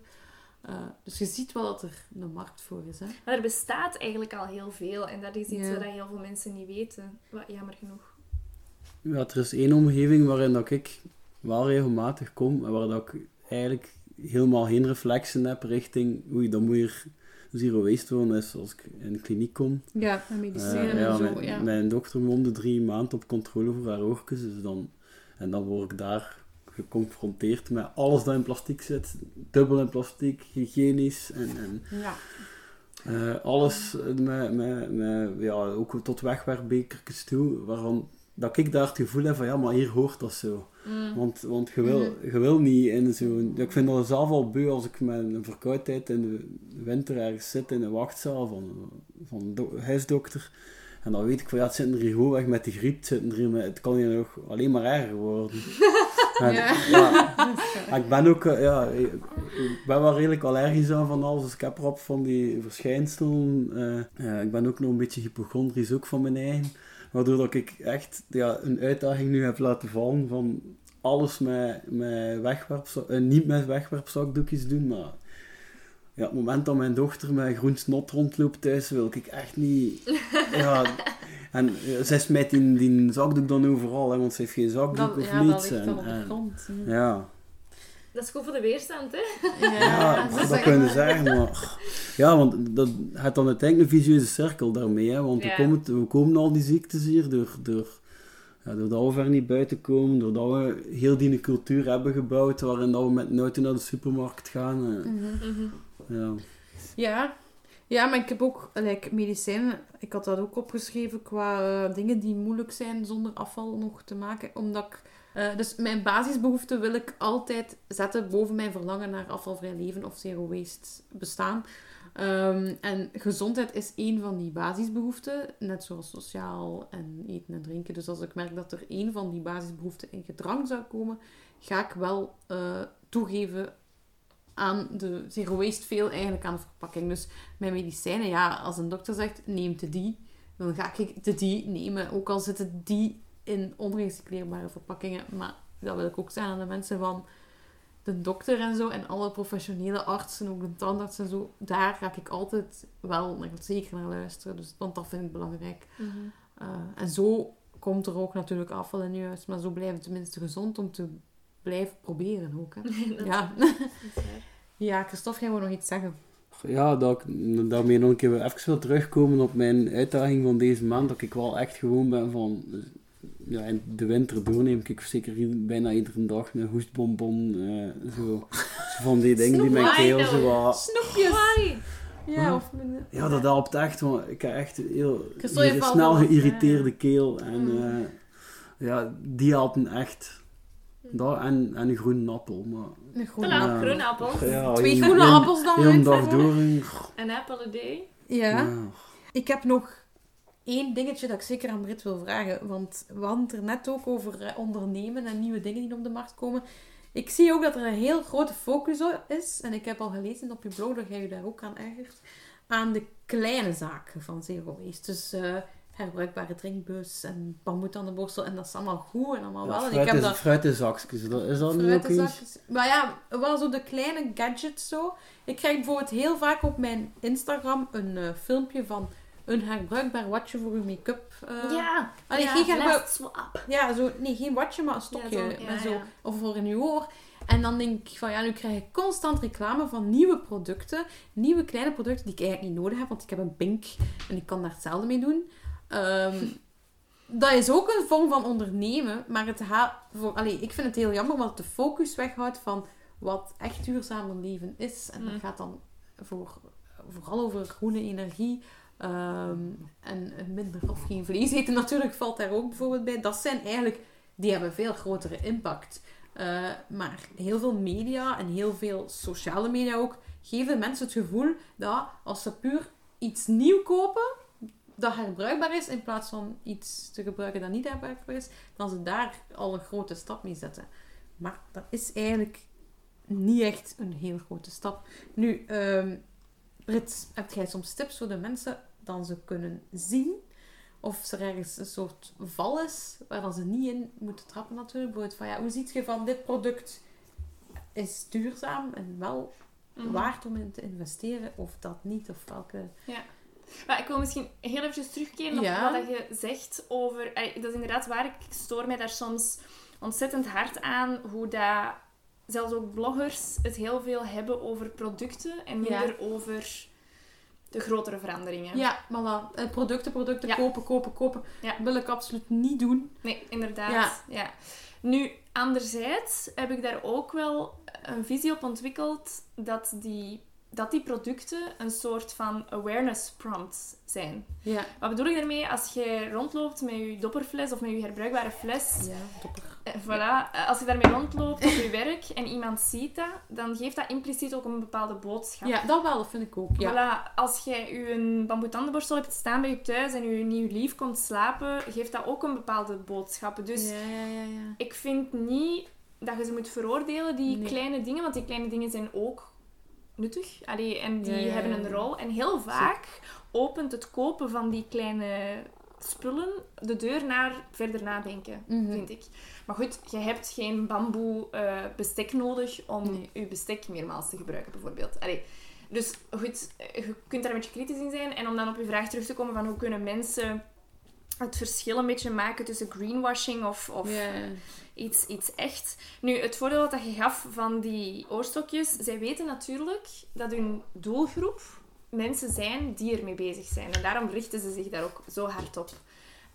Eh, dus je ziet wel dat er een markt voor is. Hè? Maar er bestaat eigenlijk al heel veel en dat is iets Ja. wat heel veel mensen niet weten. Wat jammer genoeg. Ja, er is één omgeving waarin dat ik wel regelmatig kom en waar dat ik eigenlijk helemaal geen reflexen heb richting oei, dan moet je er zero waste wonen is als ik in de kliniek kom. Ja, en Eh, medicijnen ja, en zo. mijn, ja. mijn dokter moet om de drie maanden op controle voor haar oogjes. Dus dan, en dan word ik daar geconfronteerd met alles dat in plastic zit. Dubbel in plastic, hygiënisch en, en ja. eh, alles met, met, met, ja, ook tot wegwerpbekertjes toe. Waarvan dat ik daar het gevoel heb van ja, maar hier hoort dat zo. Want, want je, wil, Mhm. je wil niet in zo'n... Ik vind dat zelf al beu als ik met een verkoudheid in de winter ergens zit in een wachtzaal van, van een do- huisdokter. En dan weet ik van ja, het zit er hier gewoon weg met de griep. Het, zit er hier met, het kan hier nog alleen maar erger worden. En, Ja. maar ik ben ook, eh, ja, ik ben wel redelijk allergisch aan van alles. Dus ik heb rap van die verschijnselen. eh, ja, ik ben ook nog een beetje hypochondrisch ook van mijn eigen. Waardoor dat ik echt ja, een uitdaging nu heb laten vallen van alles met, met wegwerpzak, eh, niet met wegwerpzakdoekjes doen, maar ja, op het moment dat mijn dochter met groen snot rondloopt thuis, wil ik echt niet... ja, en eh, zij smijt die, die zakdoek dan overal, hè, want ze heeft geen zakdoek Dat, of ja, niets. dat ligt en- dan op de en- grond. ja, Dat is goed voor de weerstand, hè? ja, dat dat, kunnen zeggen, maar... Ja, want dat het dan uiteindelijk een vicieuze cirkel daarmee, hè, want Ja. we, komen, we komen al die ziektes hier door... door ja, doordat we ver niet buiten komen, doordat we heel die cultuur hebben gebouwd waarin dat we met een auto naar de supermarkt gaan. eh, Mhm. ja. Ja. Ja, maar ik heb ook like, medicijnen. Ik had dat ook opgeschreven qua eh, dingen die moeilijk zijn zonder afval nog te maken. Omdat ik, eh, dus mijn basisbehoeften wil ik altijd zetten boven mijn verlangen naar afvalvrij leven of zero waste bestaan. Ehm, en gezondheid is één van die basisbehoeften, net zoals sociaal en eten en drinken. Dus als ik merk dat er één van die basisbehoeften in gedrang zou komen, ga ik wel eh, toegeven aan de zero waste veel eigenlijk aan de verpakking. Dus mijn medicijnen, ja, als een dokter zegt neem de die, dan ga ik de die nemen. Ook al zitten die in onrecycleerbare verpakkingen. Maar dat wil ik ook zeggen aan de mensen van de dokter en zo en alle professionele artsen, ook de tandarts en zo. Daar ga ik altijd wel naar, zeker naar luisteren. Dus, want dat vind ik belangrijk. Uh, en zo komt er ook natuurlijk afval in je huis. Maar zo blijven we tenminste gezond om te blijven proberen ook. Hè. ja. ja, Christophe, jij wil nog iets zeggen? Ja, dat ik daarmee nog een keer even wil terugkomen op mijn uitdaging van deze maand. Dat ik wel echt gewoon ben van... Ja, in de winter doorneem ik zeker bijna iedere dag een hoestbonbon. eh, zo, zo van die dingen die mijn keel zo wat... Snoepjes! Ja, of... Ja, dat helpt echt. Want ik heb echt heel snel geïrriteerde keel. En Mm. eh, ja, die helpen echt. Dat en, en een groene appel. Maar, Een groene laat, Ja. groene appels. ja, Twee groene appels dan een dag door. Een apple a day. Ja. ja. Ik heb nog één dingetje dat ik zeker aan Brit wil vragen. Want we hadden het er net ook over eh, ondernemen en nieuwe dingen die op de markt komen. Ik zie ook dat er een heel grote focus op is. En ik heb al gelezen op je blog dat jij je daar ook aan ergert. Aan de kleine zaken van Zero Waste. Dus eh, herbruikbare drinkbus en bamboetandenborstel. En dat is allemaal goed en allemaal wel. Ja, En ik fruit, heb is, dat fruit is zakjes. Dat, is dat niet ook iets? Maar ja, wel zo de kleine gadgets zo. Ik krijg bijvoorbeeld heel vaak op mijn Instagram een eh, filmpje van een herbruikbaar watje voor uw make-up. eh. ja. Allee, ja, geen herbruik-. Ja, zo, nee, geen watje, maar een stokje. Ja, zo. Of voor uw oor. En dan denk ik van ja, nu krijg ik constant reclame van nieuwe producten. Nieuwe kleine producten die ik eigenlijk niet nodig heb, want ik heb een pink en ik kan daar hetzelfde mee doen. Ehm, dat is ook een vorm van ondernemen, maar het voor, allee, ik vind het heel jammer, want het de focus weghoudt van wat echt duurzamer leven is. En dat Mm. gaat dan voor, vooral over groene energie. ehm, en minder of geen vlees eten natuurlijk valt daar ook bijvoorbeeld bij. Dat zijn eigenlijk, die hebben veel grotere impact. Eh, maar heel veel media en heel veel sociale media ook geven mensen het gevoel dat als ze puur iets nieuw kopen, dat herbruikbaar is, in plaats van iets te gebruiken dat niet herbruikbaar is, dan ze daar al een grote stap mee zetten. Maar dat is eigenlijk niet echt een heel grote stap. Nu, ehm Brit, heb jij soms tips voor de mensen dan ze kunnen zien of er ergens een soort val is waar dan ze niet in moeten trappen natuurlijk? Bijvoorbeeld van ja, hoe ziet je van dit product is duurzaam en wel Mhm. waard om in te investeren of dat niet? Of welke... Maar ik wil misschien heel eventjes terugkeren op Ja. wat je zegt over... Dat is inderdaad waar. Ik stoor mij daar soms ontzettend hard aan. Hoe dat zelfs ook bloggers het heel veel hebben over producten en Ja. minder over de grotere veranderingen. Ja, voilà. Eh, Producten, producten, Ja. kopen, kopen, kopen. Ja. Wil ik absoluut niet doen. Nee, inderdaad. Ja. Ja. Nu, anderzijds heb ik daar ook wel een visie op ontwikkeld dat die, dat die producten een soort van awareness prompt zijn. Ja. Wat bedoel ik daarmee? Als je rondloopt met je dopperfles of met je herbruikbare fles, Ja, topper. eh, voilà, eh, als je daarmee rondloopt op je werk en iemand ziet dat, dan geeft dat impliciet ook een bepaalde boodschap. Ja, dat wel, vind ik ook. Ja. Voilà, als jij je een bamboetandenborstel hebt staan bij je thuis en je nieuw lief komt slapen, geeft dat ook een bepaalde boodschap. Dus ja, ja, ja, ja. ik vind niet dat je ze moet veroordelen, die Nee. kleine dingen. Want die kleine dingen zijn ook nuttig. Allee, en die Ja, ja, hebben een rol. En heel vaak opent het kopen van die kleine spullen de deur naar verder nadenken, Mhm. vind ik. Maar goed, je hebt geen bamboe eh, bestek nodig om Nee. je bestek meermaals te gebruiken, bijvoorbeeld. Allee, dus goed, je kunt daar een beetje kritisch in zijn. En om dan op je vraag terug te komen van hoe kunnen mensen het verschil een beetje maken tussen greenwashing of, of iets, iets echt. Nu, het voordeel dat je gaf van die oorstokjes, zij weten natuurlijk dat hun doelgroep mensen zijn die ermee bezig zijn. En daarom richten ze zich daar ook zo hard op.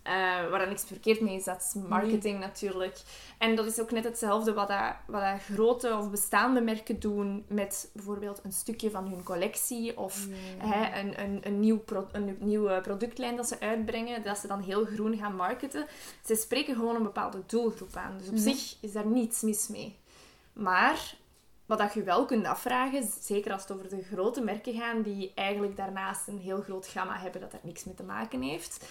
Eh, waar dan niks verkeerd mee is, dat is marketing natuurlijk. En dat is ook net hetzelfde wat, dat, wat dat grote of bestaande merken doen met bijvoorbeeld een stukje van hun collectie of hè, een, een, een, nieuw pro- een nieuwe productlijn dat ze uitbrengen, dat ze dan heel groen gaan marketen. Ze spreken gewoon een bepaalde doelgroep aan. Dus op Mhm. zich is daar niets mis mee. Maar wat dat je wel kunt afvragen, zeker als het over de grote merken gaan, die eigenlijk daarnaast een heel groot gamma hebben dat er niks mee te maken heeft,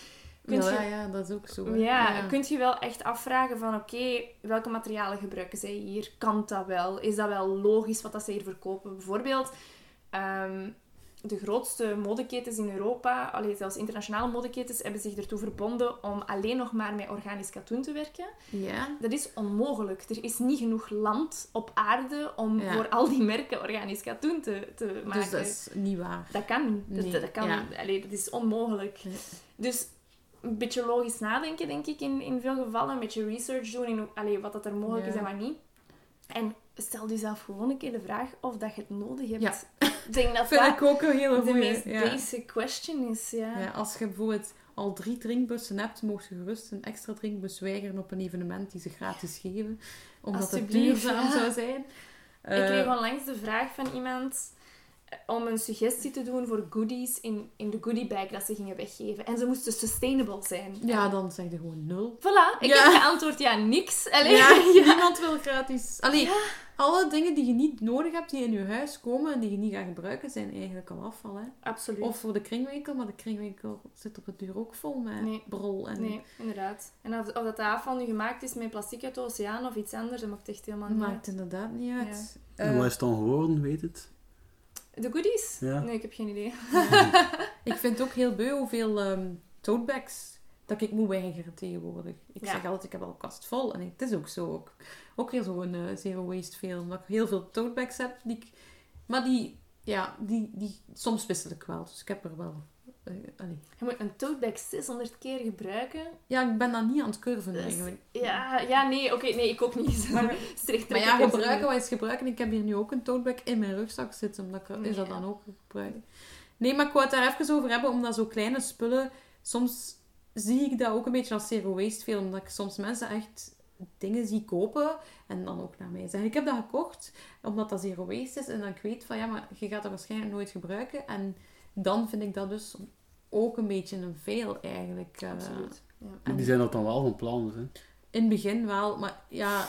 kunt ja, je ja, dat is ook zo. hè. ja, kunt je wel echt afvragen van oké, welke materialen gebruiken zij hier? Kan dat wel? Is dat wel logisch wat dat ze hier verkopen? Bijvoorbeeld, ehm, de grootste modeketens in Europa, allee, zelfs internationale modeketens, hebben zich ertoe verbonden om alleen nog maar met organisch katoen te werken. Ja. Dat is onmogelijk. Er is niet genoeg land op aarde om Ja. voor al die merken organisch katoen te, te maken. Dus dat is niet waar. Dat kan niet. Dat, Nee, dat, kan, ja. allee, dat is onmogelijk. Nee. Dus een beetje logisch nadenken, denk ik, in, in veel gevallen. Een beetje research doen in hoe- allee, wat dat er mogelijk Ja. is en wat niet. En stel jezelf gewoon een keer de vraag of dat je het nodig hebt. Ja. Ik denk dat Vind dat ik ook een hele de meest ja. basic question is. Ja. Ja, als je bijvoorbeeld al drie drinkbussen hebt, mocht je gerust een extra drinkbus weigeren op een evenement die ze gratis geven. Omdat het duurzaam zou zijn. Ik Eh, kreeg onlangs de vraag van iemand eh, om een suggestie te doen voor goodies in, in de goodiebag dat ze gingen weggeven. En ze moesten sustainable zijn. ja, dan zeg je gewoon nul. Voilà, ik Ja. heb geantwoord ja, niks. Allee, Ja, ja. niemand wil gratis. Allee, alle dingen die je niet nodig hebt, die in je huis komen en die je niet gaat gebruiken, zijn eigenlijk al afval. Hè? Absoluut. Of voor de kringwinkel, maar de kringwinkel zit op het duur ook vol met Nee. brol. En Nee, inderdaad. En of, of dat de afval nu gemaakt is met plastic uit de oceaan of iets anders, dat maakt echt helemaal niet maakt inderdaad niet uit. En Eh, wat is het dan geworden, weet het? De goodies? Ja. Nee, ik heb geen idee. Ik vind het ook heel beu hoeveel ehm totebags dat ik moet weigeren tegenwoordig. Ik Ja. zeg altijd, ik heb al een kast vol. En het is ook zo. Ook, ook weer zo'n eh, zero waste film. Dat ik heel veel totebags heb. Die ik, maar die, ja, die, die, soms wissel ik wel. Dus ik heb er wel... eh, allee. Je moet een tote bag 600 keer gebruiken. Ja, ik ben dan niet aan het curven Dus- eigenlijk. Ja, ja nee, oké, nee, ik ook niet. Maar- Maar ja, gebruiken, wat is gebruiken? Ik heb hier nu ook een totebag in mijn rugzak zitten. Omdat ik, is dat Ja. dan ook gebruiken? Nee, maar ik wou het daar even over hebben. Omdat zo kleine spullen... Soms zie ik dat ook een beetje als zero waste film. Omdat ik soms mensen echt dingen zie kopen. En dan ook naar mij zeggen. Ik heb dat gekocht. Omdat dat zero waste is. En dan ik weet van... Ja, maar je gaat dat waarschijnlijk nooit gebruiken. En dan vind ik dat dus ook een beetje een fail eigenlijk. eh. Absoluut. Ja. En- Die zijn dat dan wel van plan. dus, Hè? in het begin wel, maar ja,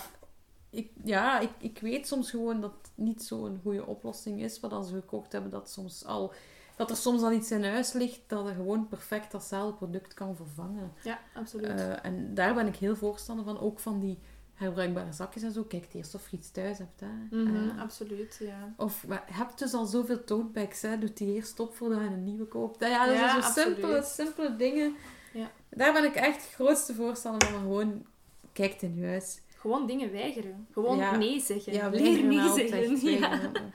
ik, ja, ik, ik weet soms gewoon dat het niet zo'n goede oplossing is wat als ze gekocht hebben. Dat, soms al, dat er soms al iets in huis ligt dat er gewoon perfect datzelfde product kan vervangen. ja, absoluut. Eh, en daar ben ik heel voorstander van, ook van die herbruikbare zakjes en zo. Kijk eerst of je iets thuis hebt. Hè. Mhm, Eh, absoluut, ja. of maar je hebt dus al zoveel totebags, hè. doet die eerst op voordat je een nieuwe koopt. Ja, dat Ja, zijn zo simpele, simpele dingen. Ja. Daar ben ik echt grootste voorstander van. Gewoon, kijk in je huis. Gewoon dingen weigeren. Gewoon Ja. nee zeggen. Ja, Leer nee zeggen. echt Ja. weigeren.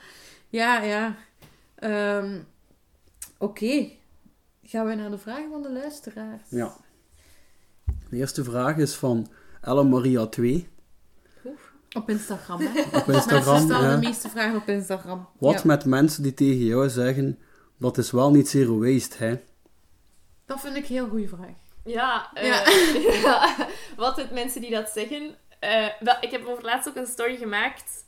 Ja, ja. Ehm, Oké. Gaan we naar de vragen van de luisteraars? Ja. De eerste vraag is van Ellen Maria 2 Op Instagram, hè? op Mensen Instagram. stellen ja. de meeste vragen op Instagram. Wat Ja. met mensen die tegen jou zeggen, dat is wel niet zero waste, hè? Dat vind ik een heel goede vraag. Ja, eh, Ja. ja. wat het mensen die dat zeggen. eh, wel, ik heb over laatst ook een story gemaakt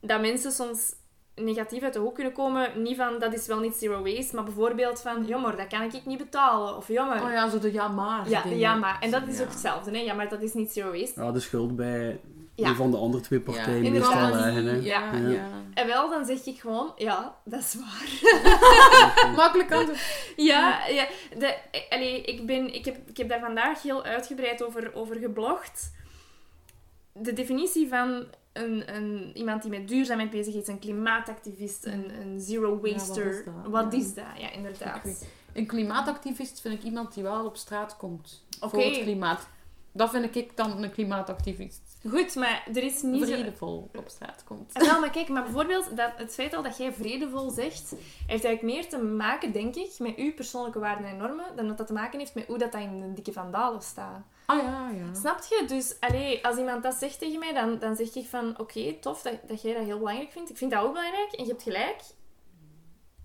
dat mensen soms negatief uit de hoek kunnen komen. Niet van dat is wel niet zero waste, maar bijvoorbeeld van jammer, dat kan ik niet betalen. Of jammer. Oh ja, zo de ja maar ja, maar. En dat is Ja. ook hetzelfde, hè? Ja, maar dat is niet zero waste. Ja, de schuld bij Ja. een van de andere twee partijen ja, meestal hè? Ja, Ja. ja. En wel, dan zeg ik gewoon, ja, dat is waar. Makkelijk antwoord. Ja, ja de, allee, ik, ben, ik, heb, ik heb daar vandaag heel uitgebreid over, over geblogd. de definitie van een, een, iemand die met duurzaamheid bezig is, een klimaatactivist, een, een zero Ja, wat waster. is dat? Wat Ja. is dat? Ja, inderdaad. Een klimaatactivist vind ik iemand die wel op straat komt Oké. voor het klimaat. Dat vind ik dan een klimaatactivist. Goed, maar er is niet zo... Vredevol op straat komt. En wel, maar kijk, maar bijvoorbeeld dat, het feit al dat jij vredevol zegt, heeft eigenlijk meer te maken, denk ik, met uw persoonlijke waarden en normen, dan dat dat te maken heeft met hoe dat, dat in de dikke vandalen staat. Ah ja, ja. Snap je? Dus allee, als iemand dat zegt tegen mij, dan, dan zeg ik van, oké, tof dat, dat jij dat heel belangrijk vindt. Ik vind dat ook belangrijk en je hebt gelijk.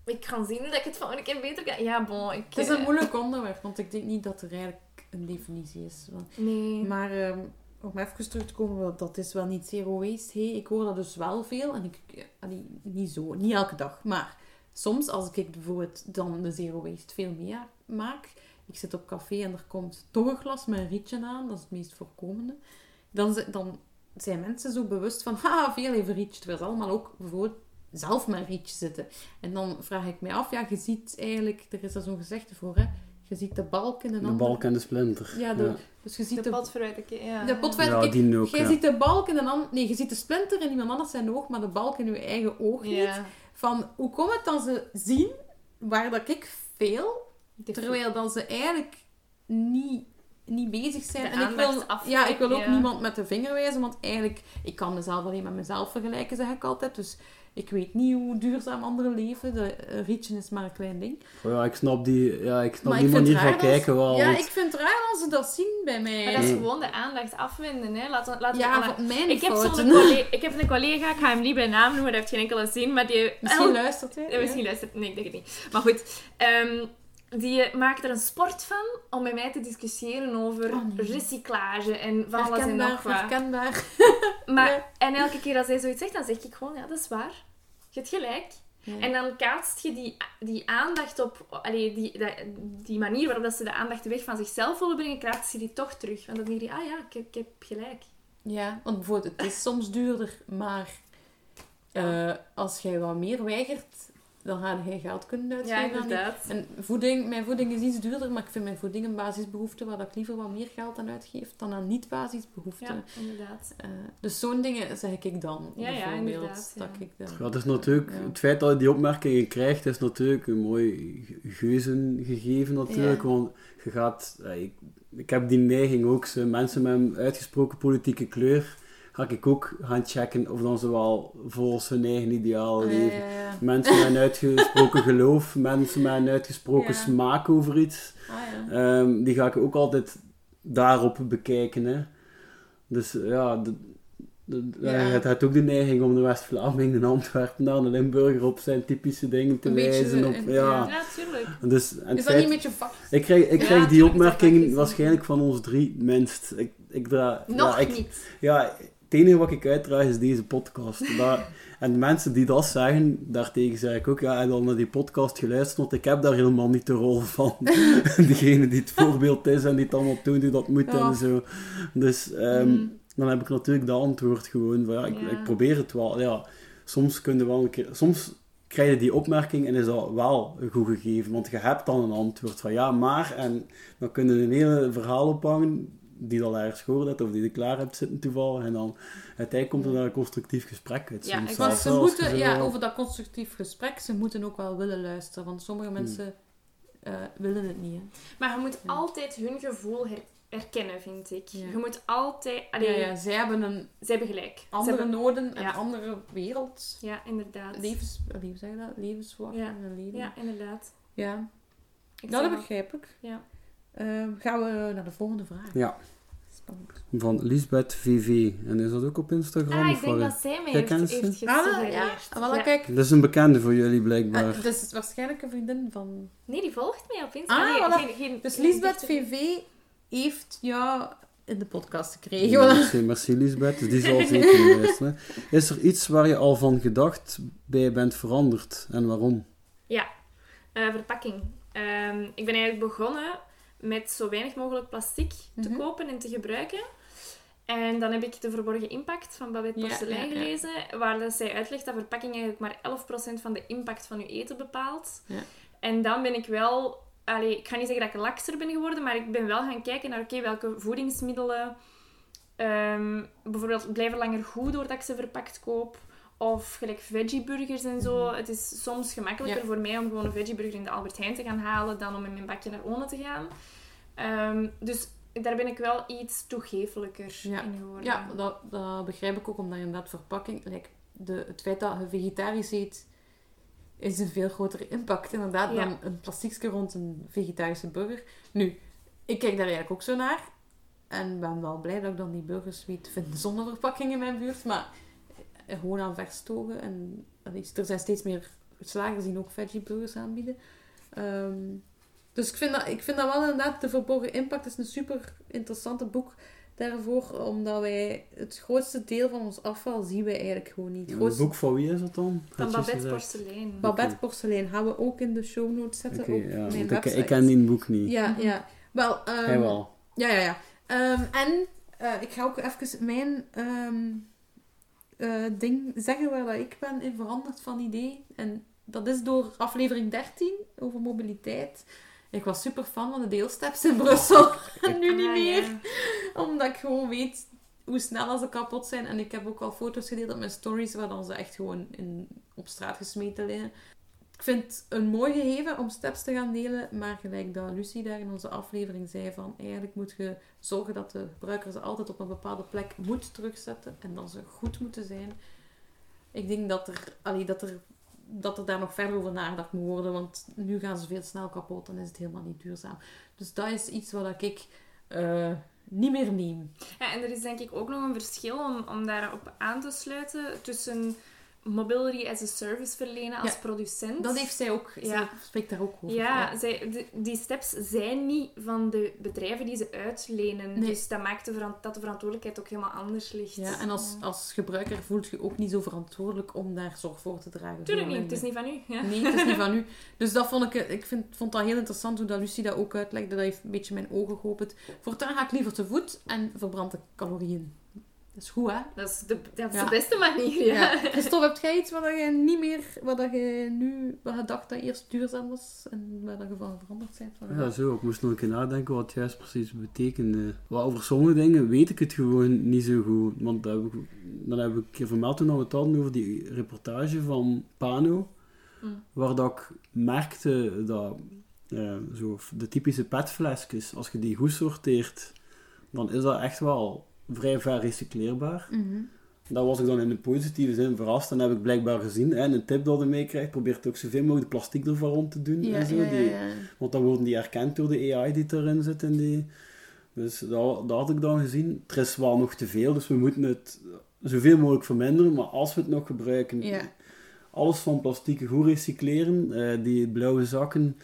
Ik kan zien dat ik het volgende keer beter kan. Ja, bon. Ik, Het is een eh, moeilijk onderwerp, want ik denk niet dat er eigenlijk een definitie is. Want- Nee. Maar ehm, om even terug te komen, dat is wel niet zero waste. Hey, ik hoor dat dus wel veel. En ik, eh, allee, niet zo, niet elke dag. Maar soms, als ik bijvoorbeeld dan de zero waste veel meer maak. Ik zit op café en er komt toch een glas met een rietje aan. Dat is het meest voorkomende. Dan, dan zijn mensen zo bewust van, haha, veel even rietje. Terwijl ze allemaal ook bijvoorbeeld zelf met een rietje zitten. En dan vraag ik mij af, ja, je ziet eigenlijk, er is daar zo'n gezegde voor, hè. Je ziet de balk in een De ander- balk en de splinter. Ja, de, dus je ziet de de, pot vooruit. ik- Ja. de pot Ja, die ook. Jij ja. ziet de balk in een ander... Nee, je ziet de splinter in iemand anders zijn oog, maar de balk in je eigen oog niet. Ja. Van, hoe komt het dat ze zien waar dat ik veel, terwijl dan ze eigenlijk niet, niet bezig zijn. De en ik wil, ja, ik wil ook ja. niemand met de vinger wijzen, want eigenlijk, ik kan mezelf alleen met mezelf vergelijken, zeg ik altijd. Dus ik weet niet hoe duurzaam anderen leven. De eh, rietje is maar een klein ding. Oh ja, ik snap die, ja, ik snap Maar die ik manier van kijken wel. Ja, want- ik vind het raar als ze dat zien bij mij. Maar dat is gewoon de aandacht afwenden. Hè. Laten we ja, aan- van mijn ik, heb collega, ik heb een collega, ik ga hem niet bij naam noemen, dat heeft geen enkele zin, maar die... Misschien luistert hij. Ja, misschien luistert... Nee, ik denk het niet. Maar goed, ehm, die maakt er een sport van om met mij te discussiëren over Oh, nee. recyclage en van alles en nog wat. herkenbaar. Maar, Ja. En elke keer als hij zoiets zegt, dan zeg ik gewoon, ja, dat is waar. Je hebt gelijk. Ja. En dan kaatst je die, die aandacht op... Allee, die, die manier waarop dat ze de aandacht weg van zichzelf willen brengen, kaatst je die toch terug. Want dan denk je, ah ja, ik heb, ik heb gelijk. Ja, want bijvoorbeeld, het is soms duurder, maar eh, als jij wat meer weigert, dan ga je geld kunnen uitgeven. Ja, aan die- inderdaad. En voeding, mijn voeding is iets duurder, maar ik vind mijn voeding een basisbehoefte waar dat ik liever wat meer geld aan uitgeef dan aan niet-basisbehoeften. Ja, inderdaad. Eh, dus zo'n dingen zeg ik dan. Ja, ja, bijvoorbeeld, inderdaad, ja. Dat ik dan, Ja, het is natuurlijk, Ja. het feit dat je die opmerkingen krijgt, is natuurlijk een mooi geuzen gegeven natuurlijk, Ja. want je gaat, ja, ik, ik heb die neiging ook, mensen met een uitgesproken politieke kleur, ga ik ook gaan checken of dan ze wel volgens hun eigen ideaal Ah, leven. ja, ja. Mensen met een uitgesproken geloof, mensen met een uitgesproken Ja. smaak over iets, Ah. Ehm, die ga ik ook altijd daarop bekijken. Hè. Dus ja, de, de, Ja. het heeft ook de neiging om de West-Vlaming, de Antwerpenaar, de Limburger op zijn typische dingen te Een wijzen. Op, eh, ja. Ja, tuurlijk. Dus, Is dat feit- niet met je vak? ik krijg, ik Ja, krijg die opmerking waarschijnlijk van ons drie minst. Ik, ik dra, Nog ja, ik, niet. ja, het enige wat ik uitdraag is deze podcast. Dat- en de mensen die dat zeggen, daartegen zeg ik ook, ja, en dan naar die podcast geluisterd, want ik heb daar helemaal niet de rol van. Degene die het voorbeeld is en die het allemaal doet dat moet Ja. en zo. Dus ehm, Mm. dan heb ik natuurlijk dat antwoord gewoon van, ja, ik, Ja. ik probeer het wel. Ja, soms kun je wel een keer... Soms krijg je die opmerking en is dat wel een goed gegeven, want je hebt dan een antwoord van ja, maar, en dan kun je een hele verhaal ophangen die je al ergens gehoord hebt, of die je klaar hebt zitten toevallig, en dan uiteindelijk komt er daar een constructief gesprek uit. Ja, ik- zelfs ze moeten, ja, over dat constructief gesprek, ze moeten ook wel willen luisteren. Want sommige Hmm. mensen eh, willen het niet. Hè. Maar je moet altijd hun gevoel her- herkennen, vind ik. Ja. Je moet altijd... Ja, Allee, ja, zij hebben een Ze hebben gelijk. Ze andere hebben- noden en Ja. andere wereld. Ja, inderdaad. Levens, hoe zeg je dat? Levenswacht Ja. en leven. Ja, inderdaad. ja. Ik Ja, zeg dat begrijp ik. Ja. Ehm, gaan we naar de volgende vraag. Ja, Spannend. van Lisbeth VV. En is dat ook op Instagram? Ah, ik denk dat zij mij heeft, heeft Ah, gesuggereerd. ja. Ah, kijk. Dat is een bekende voor jullie, Ah, blijkbaar. dat is waarschijnlijk een vriendin van... Nee, die volgt mij op Instagram. Ah, Nee, voilà. geen- geen- Dus Lisbeth VV heeft jou in de podcast gekregen. Ja, merci, merci Lisbeth. Dus die zal zeker luisteren. Is er iets waar je al van gedacht bij bent veranderd? En waarom? Eh, verpakking. Ehm, ik ben eigenlijk begonnen met zo weinig mogelijk plastic te Mhm. kopen en te gebruiken. En dan heb ik De Verborgen Impact van Babette Porcelein ja, ja. gelezen, waar dat zij uitlegt dat verpakking eigenlijk maar 11% van de impact van je eten bepaalt. Ja. En dan ben ik wel... Allee, ik ga niet zeggen dat ik lakser ben geworden, maar ik ben wel gaan kijken naar oké, welke voedingsmiddelen ehm, bijvoorbeeld blijven langer goed doordat ik ze verpakt koop. Of gelijk veggieburgers en zo. Het is soms gemakkelijker Ja. voor mij om gewoon een veggieburger in de Albert Heijn te gaan halen dan om in mijn bakje naar One te gaan. Ehm, dus daar ben ik wel iets toegeeflijker Ja. in geworden. Ja, dat, dat begrijp ik ook, omdat je inderdaad verpakking... Like, de, het feit dat je vegetarisch eet, is een veel grotere impact inderdaad Ja. dan een plastiekje rond een vegetarische burger. Nu, ik kijk daar eigenlijk ook zo naar. En ben wel blij dat ik dan die burgers weet te vinden zonder verpakking in mijn buurt. Maar gewoon aan verstogen. En er zijn steeds meer slagers die ook veggie burgers aanbieden. Ehm, dus ik vind, dat, ik vind dat wel inderdaad, De Verborgen Impact is een super interessante boek daarvoor. Omdat wij het grootste deel van ons afval zien wij eigenlijk gewoon niet. Het boek van wie is dat dan? Van Babette gezegd? Porselein. Babette Porselein gaan we ook in de show notes zetten op ja, mijn want website. ik ken die boek niet. Ja, ja. Wel, ehm, Hij wel. Ja, ja, ja. Ehm, en eh, ik ga ook even mijn ehm, eh, ding zeggen waar dat ik ben in veranderd van idee. En dat is door aflevering 13 over mobiliteit. Ik was super fan van de deelsteps in Brussel. en nu niet Ah, meer. ja. Omdat ik gewoon weet hoe snel als ze kapot zijn. En ik heb ook al foto's gedeeld op mijn stories waar dan ze echt gewoon in, op straat gesmeten liggen. Ik vind het een mooi gegeven om steps te gaan delen, maar gelijk dat Lucie daar in onze aflevering zei van eigenlijk moet je zorgen dat de gebruiker ze altijd op een bepaalde plek moet terugzetten en dat ze goed moeten zijn. Ik denk dat er, allee, dat er, dat er daar nog verder over nagedacht moet worden, want nu gaan ze veel snel kapot en is het helemaal niet duurzaam. Dus dat is iets wat ik eh, niet meer neem. Ja, en er is denk ik ook nog een verschil om, om daarop aan te sluiten tussen mobility as a service verlenen als Ja, producent. Dat heeft zij ook, zij Ja. spreekt daar ook over. Ja, zij, de- die steps zijn niet van de bedrijven die ze uitlenen. Nee. Dus dat maakt de, dat de verantwoordelijkheid ook helemaal anders ligt. Ja, en als, als gebruiker voelt je ook niet zo verantwoordelijk om daar zorg voor te dragen. Tuurlijk niet, het is niet van u. Ja. Nee, het is niet van u. Dus dat vond ik, ik vind, vond dat heel interessant hoe dat Lucie dat ook uitlegde. Dat heeft een beetje mijn ogen geopend. Voortaan ga ik liever te voet en verbrand de calorieën. Dat is goed, hè? Dat is, de, dat is Ja. de beste manier, ja. Ja. Christophe, heb jij iets wat je niet meer, wat je nu, wat je dacht dat eerst duurzaam was en waar dat je van veranderd bent? Wat Ja, zo. Ik moest nog een keer nadenken wat het juist precies betekende. Wel, over sommige dingen weet ik het gewoon niet zo goed. Want dat heb ik, dan heb ik een keer vermeld toen we het hadden over die reportage van Pano. Mm. Waar dat ik merkte dat eh, zo de typische petflesjes, als je die goed sorteert, dan is dat echt wel vrij ver recycleerbaar. Dat was ik dan in de positieve zin verrast. En heb ik blijkbaar gezien. Hè, een tip dat je meekrijgt, probeert ook zoveel mogelijk plastic ervan rond te doen. Ja, en zo. ja, ja, Die, want dan worden die herkend door de AI die erin zit. In die... Dus dat, dat had ik dan gezien. Er is wel nog te veel, dus we moeten het zoveel mogelijk verminderen. Maar als we het nog gebruiken, Ja. alles van plastic goed recycleren. eh, die blauwe zakken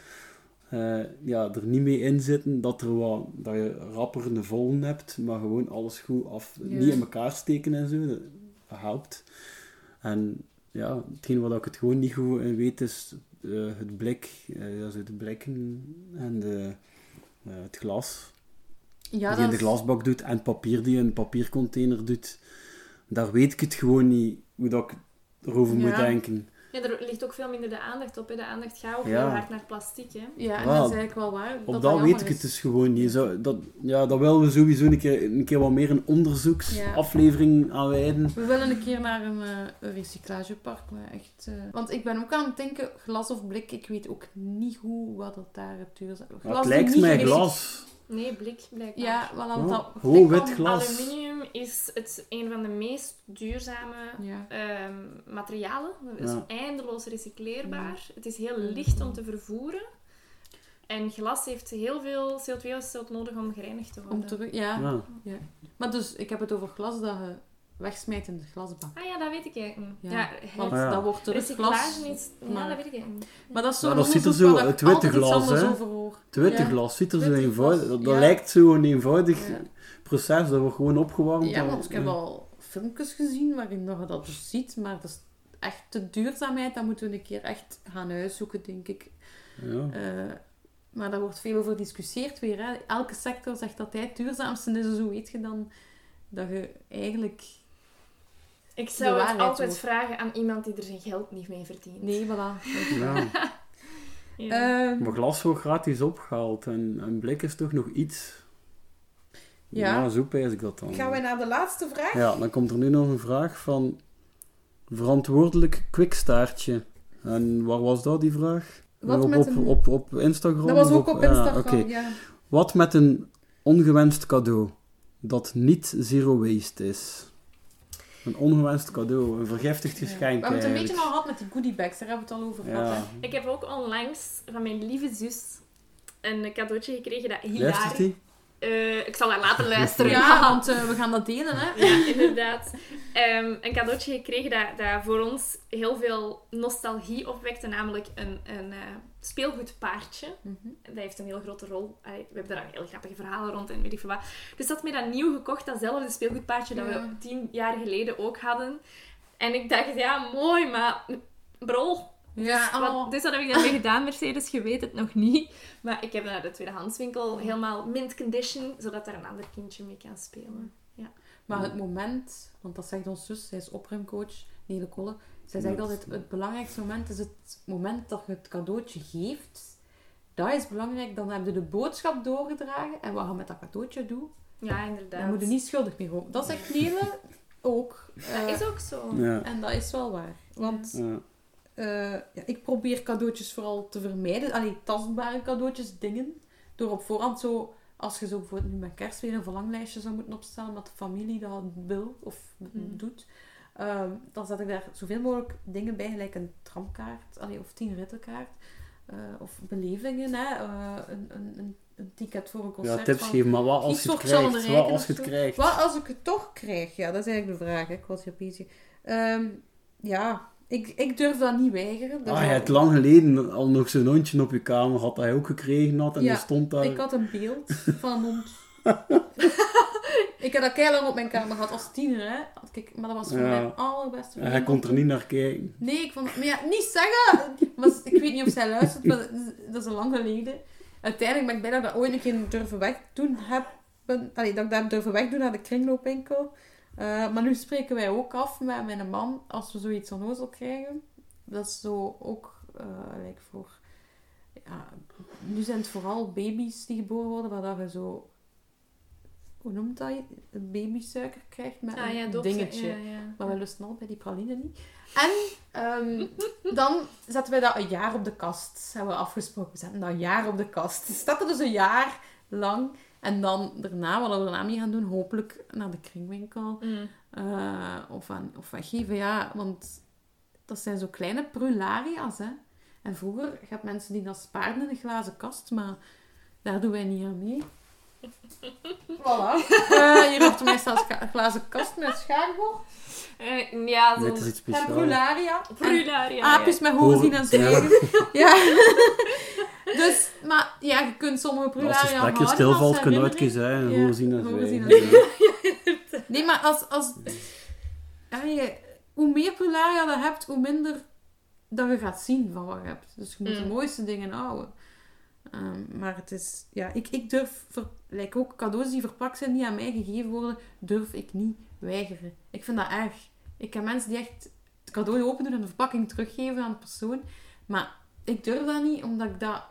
eh, ja, er niet mee in zitten. Dat, er wat, dat je rapper een vollen hebt, maar gewoon alles goed af. Ja. Niet in elkaar steken en zo. Dat, dat helpt. En ja, hetgeen wat ik het gewoon niet goed in weet is eh, het blik. zo de blikken en de, het glas. Ja, die je in de glasbak doet en papier die je in een papiercontainer doet. Daar weet ik het gewoon niet hoe dat ik erover moet denken. Ja, er ligt ook veel minder de aandacht op. Hè. De aandacht gaat ook Ja. heel hard naar plastic. Hè. Ja, en dat is eigenlijk wel waar. Op dat, dat weet ik het is. dus gewoon niet. Zo, dat, ja, dat willen we sowieso een keer, een keer wat meer een onderzoeksaflevering aan wijden. We willen een keer naar een, eh, recyclagepark. Maar echt, eh, Want ik ben ook aan het denken, glas of blik, ik weet ook niet hoe wat het daar het duurzaam... Glas het lijkt niet mij glas. Nee, blik blijkbaar. Ja, wel want dat... wit glas. Aluminium is het een van de meest duurzame Ja. ehm, materialen. Het is Ja. eindeloos recycleerbaar. Het is heel licht om te vervoeren. En glas heeft heel veel CO2-uitstoot nodig om gereinigd te worden. Om terug... Ja. Ja. ja. Maar dus, ik heb het over glas dat je wegsmijt in de glasbak. Ah ja, dat weet ik eigenlijk niet. Ja, Ja, Want ja. dat wordt terug glas... recyclage is... Ja, maar- dat weet ik eigenlijk niet. Maar dat is zo'n Maar dat ziet er zo- het witte glas, hè. over hoor. Het witte glas ziet er zo eenvoudig. Dat, lijkt zo'n eenvoudig Ja. proces. Dat wordt gewoon opgewarmd. Ja, want ik heb al filmpjes gezien waarin dat je dat dus ziet, maar dat is echt de duurzaamheid, dat moeten we een keer echt gaan uitzoeken, denk ik. Ja. Eh, maar daar wordt veel over gediscussieerd weer. Hè. Elke sector zegt dat hij het duurzaamste is, dus hoe weet je dan dat je eigenlijk... Ik zou het altijd vragen aan iemand die er zijn geld niet mee verdient. Nee, voilà. Ja. Ja. Ehm, Maar glas wordt gratis opgehaald en, en blik is toch nog iets. Ja. Ja, zo pijs ik dat dan. Gaan we naar de laatste vraag? Ja, dan komt er nu nog een vraag van verantwoordelijk kwikstaartje. En waar was dat, die vraag? Wat op, met op, een- op, op Instagram? Dat was ook op ja, Instagram, oké. ja. Wat met een ongewenst cadeau dat niet zero waste is? Een ongewenst cadeau, een vergiftigd We geschenk hebben het een beetje al gehad met die goodiebags, daar hebben we het al over gehad. Ja. Ik heb ook onlangs van mijn lieve zus een cadeautje gekregen dat hilarisch... hij? Eh, ik zal haar laten luisteren. Ja, want eh, we gaan dat delen, hè. Ja, inderdaad. Ehm, een cadeautje gekregen dat, dat voor ons heel veel nostalgie opwekte, namelijk een, een eh, speelgoedpaardje. Mhm. Dat heeft een heel grote rol. Allee, we hebben daar heel grappige verhalen rond en weet ik veel wat. Dus dat mij dat nieuw gekocht, datzelfde speelgoedpaardje dat Ja. we tien jaar geleden ook hadden. En ik dacht, ja, mooi, maar bro. Ja, Wat, oh. dus heb ik daarmee gedaan, Mercedes? Je weet het nog niet. Maar ik heb dat naar de tweedehandswinkel helemaal mint condition, zodat daar een ander kindje mee kan spelen. Maar het moment, want dat zegt ons zus, zij is opruimcoach, Nele Kolle. Zij zegt altijd, het belangrijkste moment is het moment dat je het cadeautje geeft. Dat is belangrijk, dan heb je de boodschap doorgedragen. En wat je met dat cadeautje doet, Ja, inderdaad. dan moet je niet schuldig meer worden. Dat zegt Nele ook. Dat Eh, is ook zo. Ja. En dat is wel waar. Want Ja. eh, ja, ik probeer cadeautjes vooral te vermijden. Allee, tastbare cadeautjes, dingen. Door op voorhand zo, als je zo bijvoorbeeld nu met kerst weer een verlanglijstje zou moeten opstellen, met de familie dat wil of Hmm. doet, ehm, dan zet ik daar zoveel mogelijk dingen bij, gelijk een tramkaart, allee, of tien rittenkaart. eh, of belevingen, hè. eh, een, een, een, ticket voor een concert. ja, tips van- geven, maar wat als je het krijgt? Wat als je het krijgt? Wat als ik het toch krijg? Ja, dat is eigenlijk de vraag. hè. Ik was hier bezig. Ehm, ja, ik, ik durf dat niet weigeren. Dat Ah, je hebt lang geleden al nog zo'n hondje op je kamer, had hij ook gekregen had, en Ja, die stond daar... Ik had een beeld van een hond. ik heb dat lang op mijn kamer gehad als tiener, hè. Had ik, maar dat was voor Ja. mijn allerbeste En hij vriend. kon er niet naar kijken. Nee, ik vond het... Maar ja, niet zeggen! Was, ik weet niet of zij luistert, maar dat is, al lang geleden. Uiteindelijk ben ik bijna dat ooit een keer durven wegdoen heb. Allee, dat ik dat durven wegdoen naar de kringloopwinkel. Eh, maar nu spreken wij ook af met mijn man als we zoiets onnozel krijgen. Dat is zo ook like voor... Ja, nu zijn het vooral baby's die geboren worden, waar dat je zo... Hoe noemt dat? Babysuiker krijgt met Ah ja, een dingetje. Ja, ja. Maar wij lusten al bij die praline niet. En ehm, dan zetten wij dat een jaar op de kast. Hebben we afgesproken. We zetten dat een jaar op de kast. Het staat er dus een jaar lang. En dan daarna, wat we daarna mee gaan doen, hopelijk naar de kringwinkel. Mm. eh, of, aan, of weggeven, ja. Want dat zijn zo kleine prularia's, hè. En vroeger gaat mensen die dat spaarden in een glazen kast, maar daar doen wij niet aan mee. Voilà. Eh, hier mij staat een glazen kast met schaarbord. Eh, ja, zo... Is iets En speciaals. En Prularia. aapjes met horen zien en zwijgen. Ja. dus, maar ja, je kunt sommige Als prularia het gesprekje houden stilvalt, als kun je herinnering. uitkiezen, hè. Ja, Horen zien en horen zien en zwijgen. zwijgen. Nee, maar als... als ja, je- hoe meer prularia je hebt, hoe minder dat je gaat zien van wat je hebt. Dus je moet de Mm. mooiste dingen houden. Ehm, maar het is... Ja, ik, ik durf... Ver, like ook cadeaus die verpakt zijn, die aan mij gegeven worden, durf ik niet weigeren. Ik vind dat erg. Ik heb mensen die echt het cadeau open doen en de verpakking teruggeven aan de persoon. Maar ik durf dat niet, omdat ik dat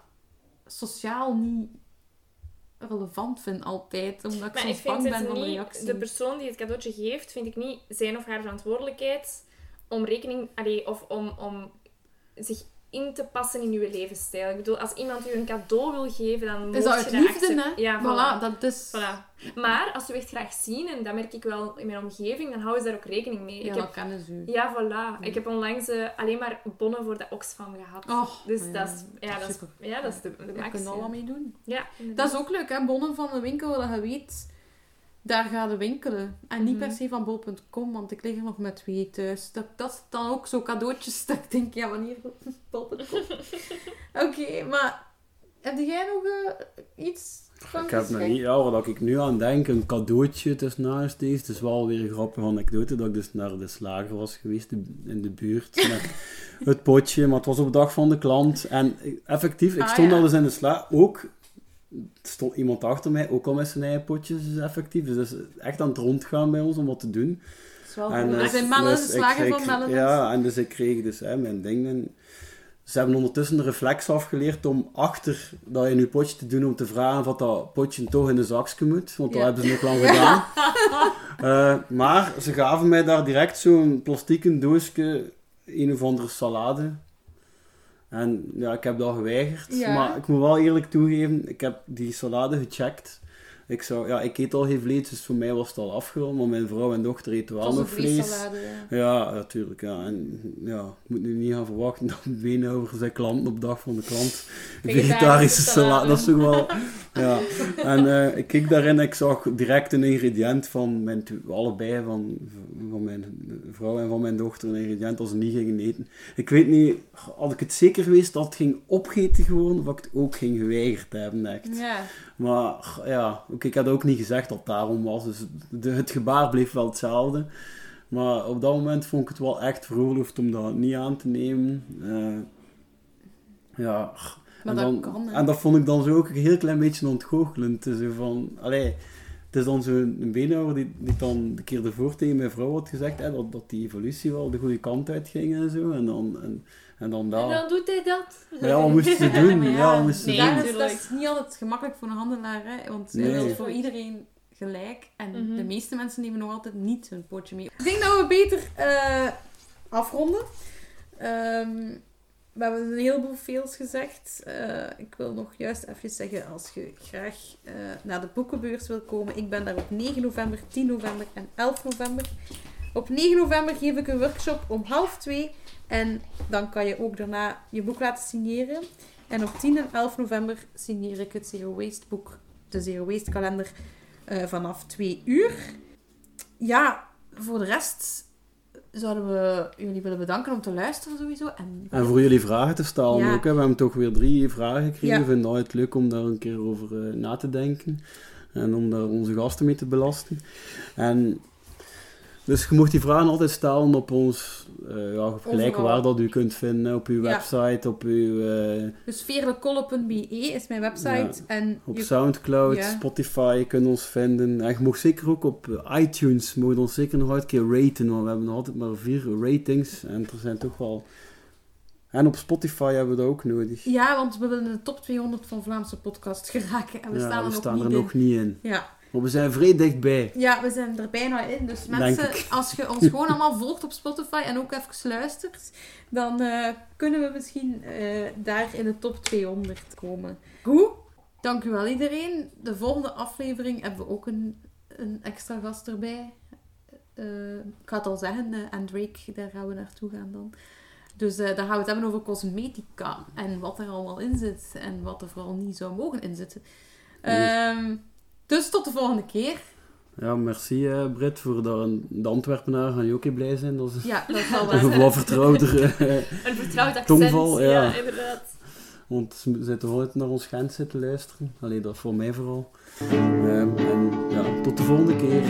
sociaal niet relevant vind altijd. Omdat ik Maar soms bang ben van de reactie. De persoon die het cadeautje geeft, vind ik niet zijn of haar verantwoordelijkheid om rekening... Allee, of om, om zich in te passen in uw levensstijl. Ik bedoel, als iemand u een cadeau wil geven, dan moet is dat je uit liefde, hè? Ja, voilà. voilà. dat is... Voilà. Maar als we echt graag zien, en dat merk ik wel in mijn omgeving, dan houden ze daar ook rekening mee. Ja, ik dat heb, kennen ze u. ja, voilà. Ik heb onlangs eh, alleen maar bonnen voor de Oxfam gehad. Oh, dus ja, dat is, ja, dat is, ja, dat is de, de Daar max. je al ja. wat mee doen. Ja, Dat is ook leuk, hè? Bonnen van de winkel, dat je weet, daar gaan winkelen. En niet Mhm. per se van bol.com, want ik lig er nog met twee thuis. Dat, dat is dan ook zo cadeautjes dat ik denk, ja, wanneer bol.com? Oké, maar heb jij nog eh, iets van Ik heb nog niet, ja, waar ik nu aan denk, een cadeautje tussen naast deze. Het is wel weer een grappige anekdote dat ik dus naar de slager was geweest in de buurt met het potje, maar het was op de dag van de klant. En ik- effectief, ik Ah, stond ja. al eens in de sla, ook stond iemand achter mij, ook al met zijn eigen potjes, dus effectief. Dus dat is echt aan het rondgaan bij ons om wat te doen. Dat is wel En, Er zijn mannen, dus kreeg- van mannen. Ja, en dus ik kreeg dus hè, mijn ding. En ze hebben ondertussen de reflex afgeleerd om achter dat in je potje te doen om te vragen of dat potje toch in de zakje moet. Want dat hebben ze nog lang gedaan. Eh, maar ze gaven mij daar direct zo'n plastieke doosje, een of andere salade. En ja, ik heb dat geweigerd. Ja. Maar ik moet wel eerlijk toegeven, ik heb die salade gecheckt. Ik, zou, ja, ik eet al geen vlees, dus voor mij was het al afgerond. Maar mijn vrouw en dochter eten wel nog vlees. ja. Natuurlijk. Ja. En ja, ik moet nu niet gaan verwachten dat Beenhouwer zijn klanten op dag van de klant Vegetarische salade, dat is toch wel... Ja. En eh, ik keek daarin en ik zag direct een ingrediënt van mijn, allebei, van, van mijn vrouw en van mijn dochter, een ingrediënt dat ze niet gingen eten. Ik weet niet, had ik het zeker geweest dat het ging opgeten geworden, of ik het ook ging geweigerd hebben, echt. Ja. Maar ja, ik had ook niet gezegd dat het daarom was. Dus de, het gebaar bleef wel hetzelfde. Maar op dat moment vond ik het wel echt veroorloofd om dat niet aan te nemen. Eh, ja, Maar en, dat dan, kan, hè. en dat vond ik dan zo ook een heel klein beetje ontgoochelend. Zo van, allee, het is dan zo'n beenhouwer die, die dan de keer ervoor tegen mijn vrouw had gezegd hè, dat, dat die evolutie wel de goede kant uit ging en zo. En dan, en, en dan dat. En dan doet hij dat. Maar ja, wat moest ze doen? Ja, wat moest ze nee, doen? dat, is, dat is niet altijd gemakkelijk voor een handelaar, hè? want hij Nee. wil voor iedereen gelijk. En Mhm. de meeste mensen nemen nog altijd niet hun potje mee. Ik denk dat we beter eh, afronden. Ehm, we hebben een heleboel veels gezegd. Eh, ik wil nog juist even zeggen, als je graag eh, naar de boekenbeurs wil komen, ik ben daar op 9 november, 10 november en 11 november. Op 9 november geef ik een workshop om half twee. En dan kan je ook daarna je boek laten signeren. En op 10 en 11 november signeer ik het Zero Waste boek, de Zero Waste kalender, eh, vanaf 2 uur. Ja, voor de rest zouden we jullie willen bedanken om te luisteren sowieso. En, En voor jullie vragen te stellen Ja. ook. Hè. We hebben toch weer drie vragen gekregen. Ja. Ik vind het altijd leuk om daar een keer over eh, na te denken. En om daar onze gasten mee te belasten. En, dus je mocht die vragen altijd stellen op ons, eh ja, gelijk Overal. waar dat u kunt vinden. Op uw Ja. website, op uw... eh, Dus veerlekolle.be is mijn website. En op je- Soundcloud. Spotify, je kunt ons vinden. En je mag zeker ook op eh, iTunes, mag ons zeker nog een keer raten, want we hebben nog altijd maar vier ratings. En er zijn toch wel... En op Spotify hebben we dat ook nodig. ja, want we willen de top 200 van Vlaamse podcast geraken. En we staan er we nog staan niet er nog niet in. Ja. Maar we zijn vrij dichtbij. ja, we zijn er bijna in. Dus mensen, als je ons gewoon allemaal volgt op Spotify en ook even luistert, dan eh, kunnen we misschien eh, daar in de top 200 komen. Goed, dank u wel iedereen. De volgende aflevering hebben we ook een, een extra gast erbij. Eh, ik ga het al zeggen, eh Andrake, daar gaan we naartoe gaan dan. Dus eh, daar gaan we het hebben over cosmetica en wat er allemaal in zit en wat er vooral niet zou mogen inzitten. Ehm, dus tot de volgende keer. Ja, merci eh Britt voor dat de Antwerpenaar gaan je ook heel blij zijn. Dat is Ja, dat zal een wel. wat vertrouwder. eh, Een vertrouwd accent. Tongval, ja. ja. inderdaad. want ze zitten altijd naar ons Gent zitten luisteren. Allee, dat voor mij vooral. Ehm, en ja, tot de volgende keer.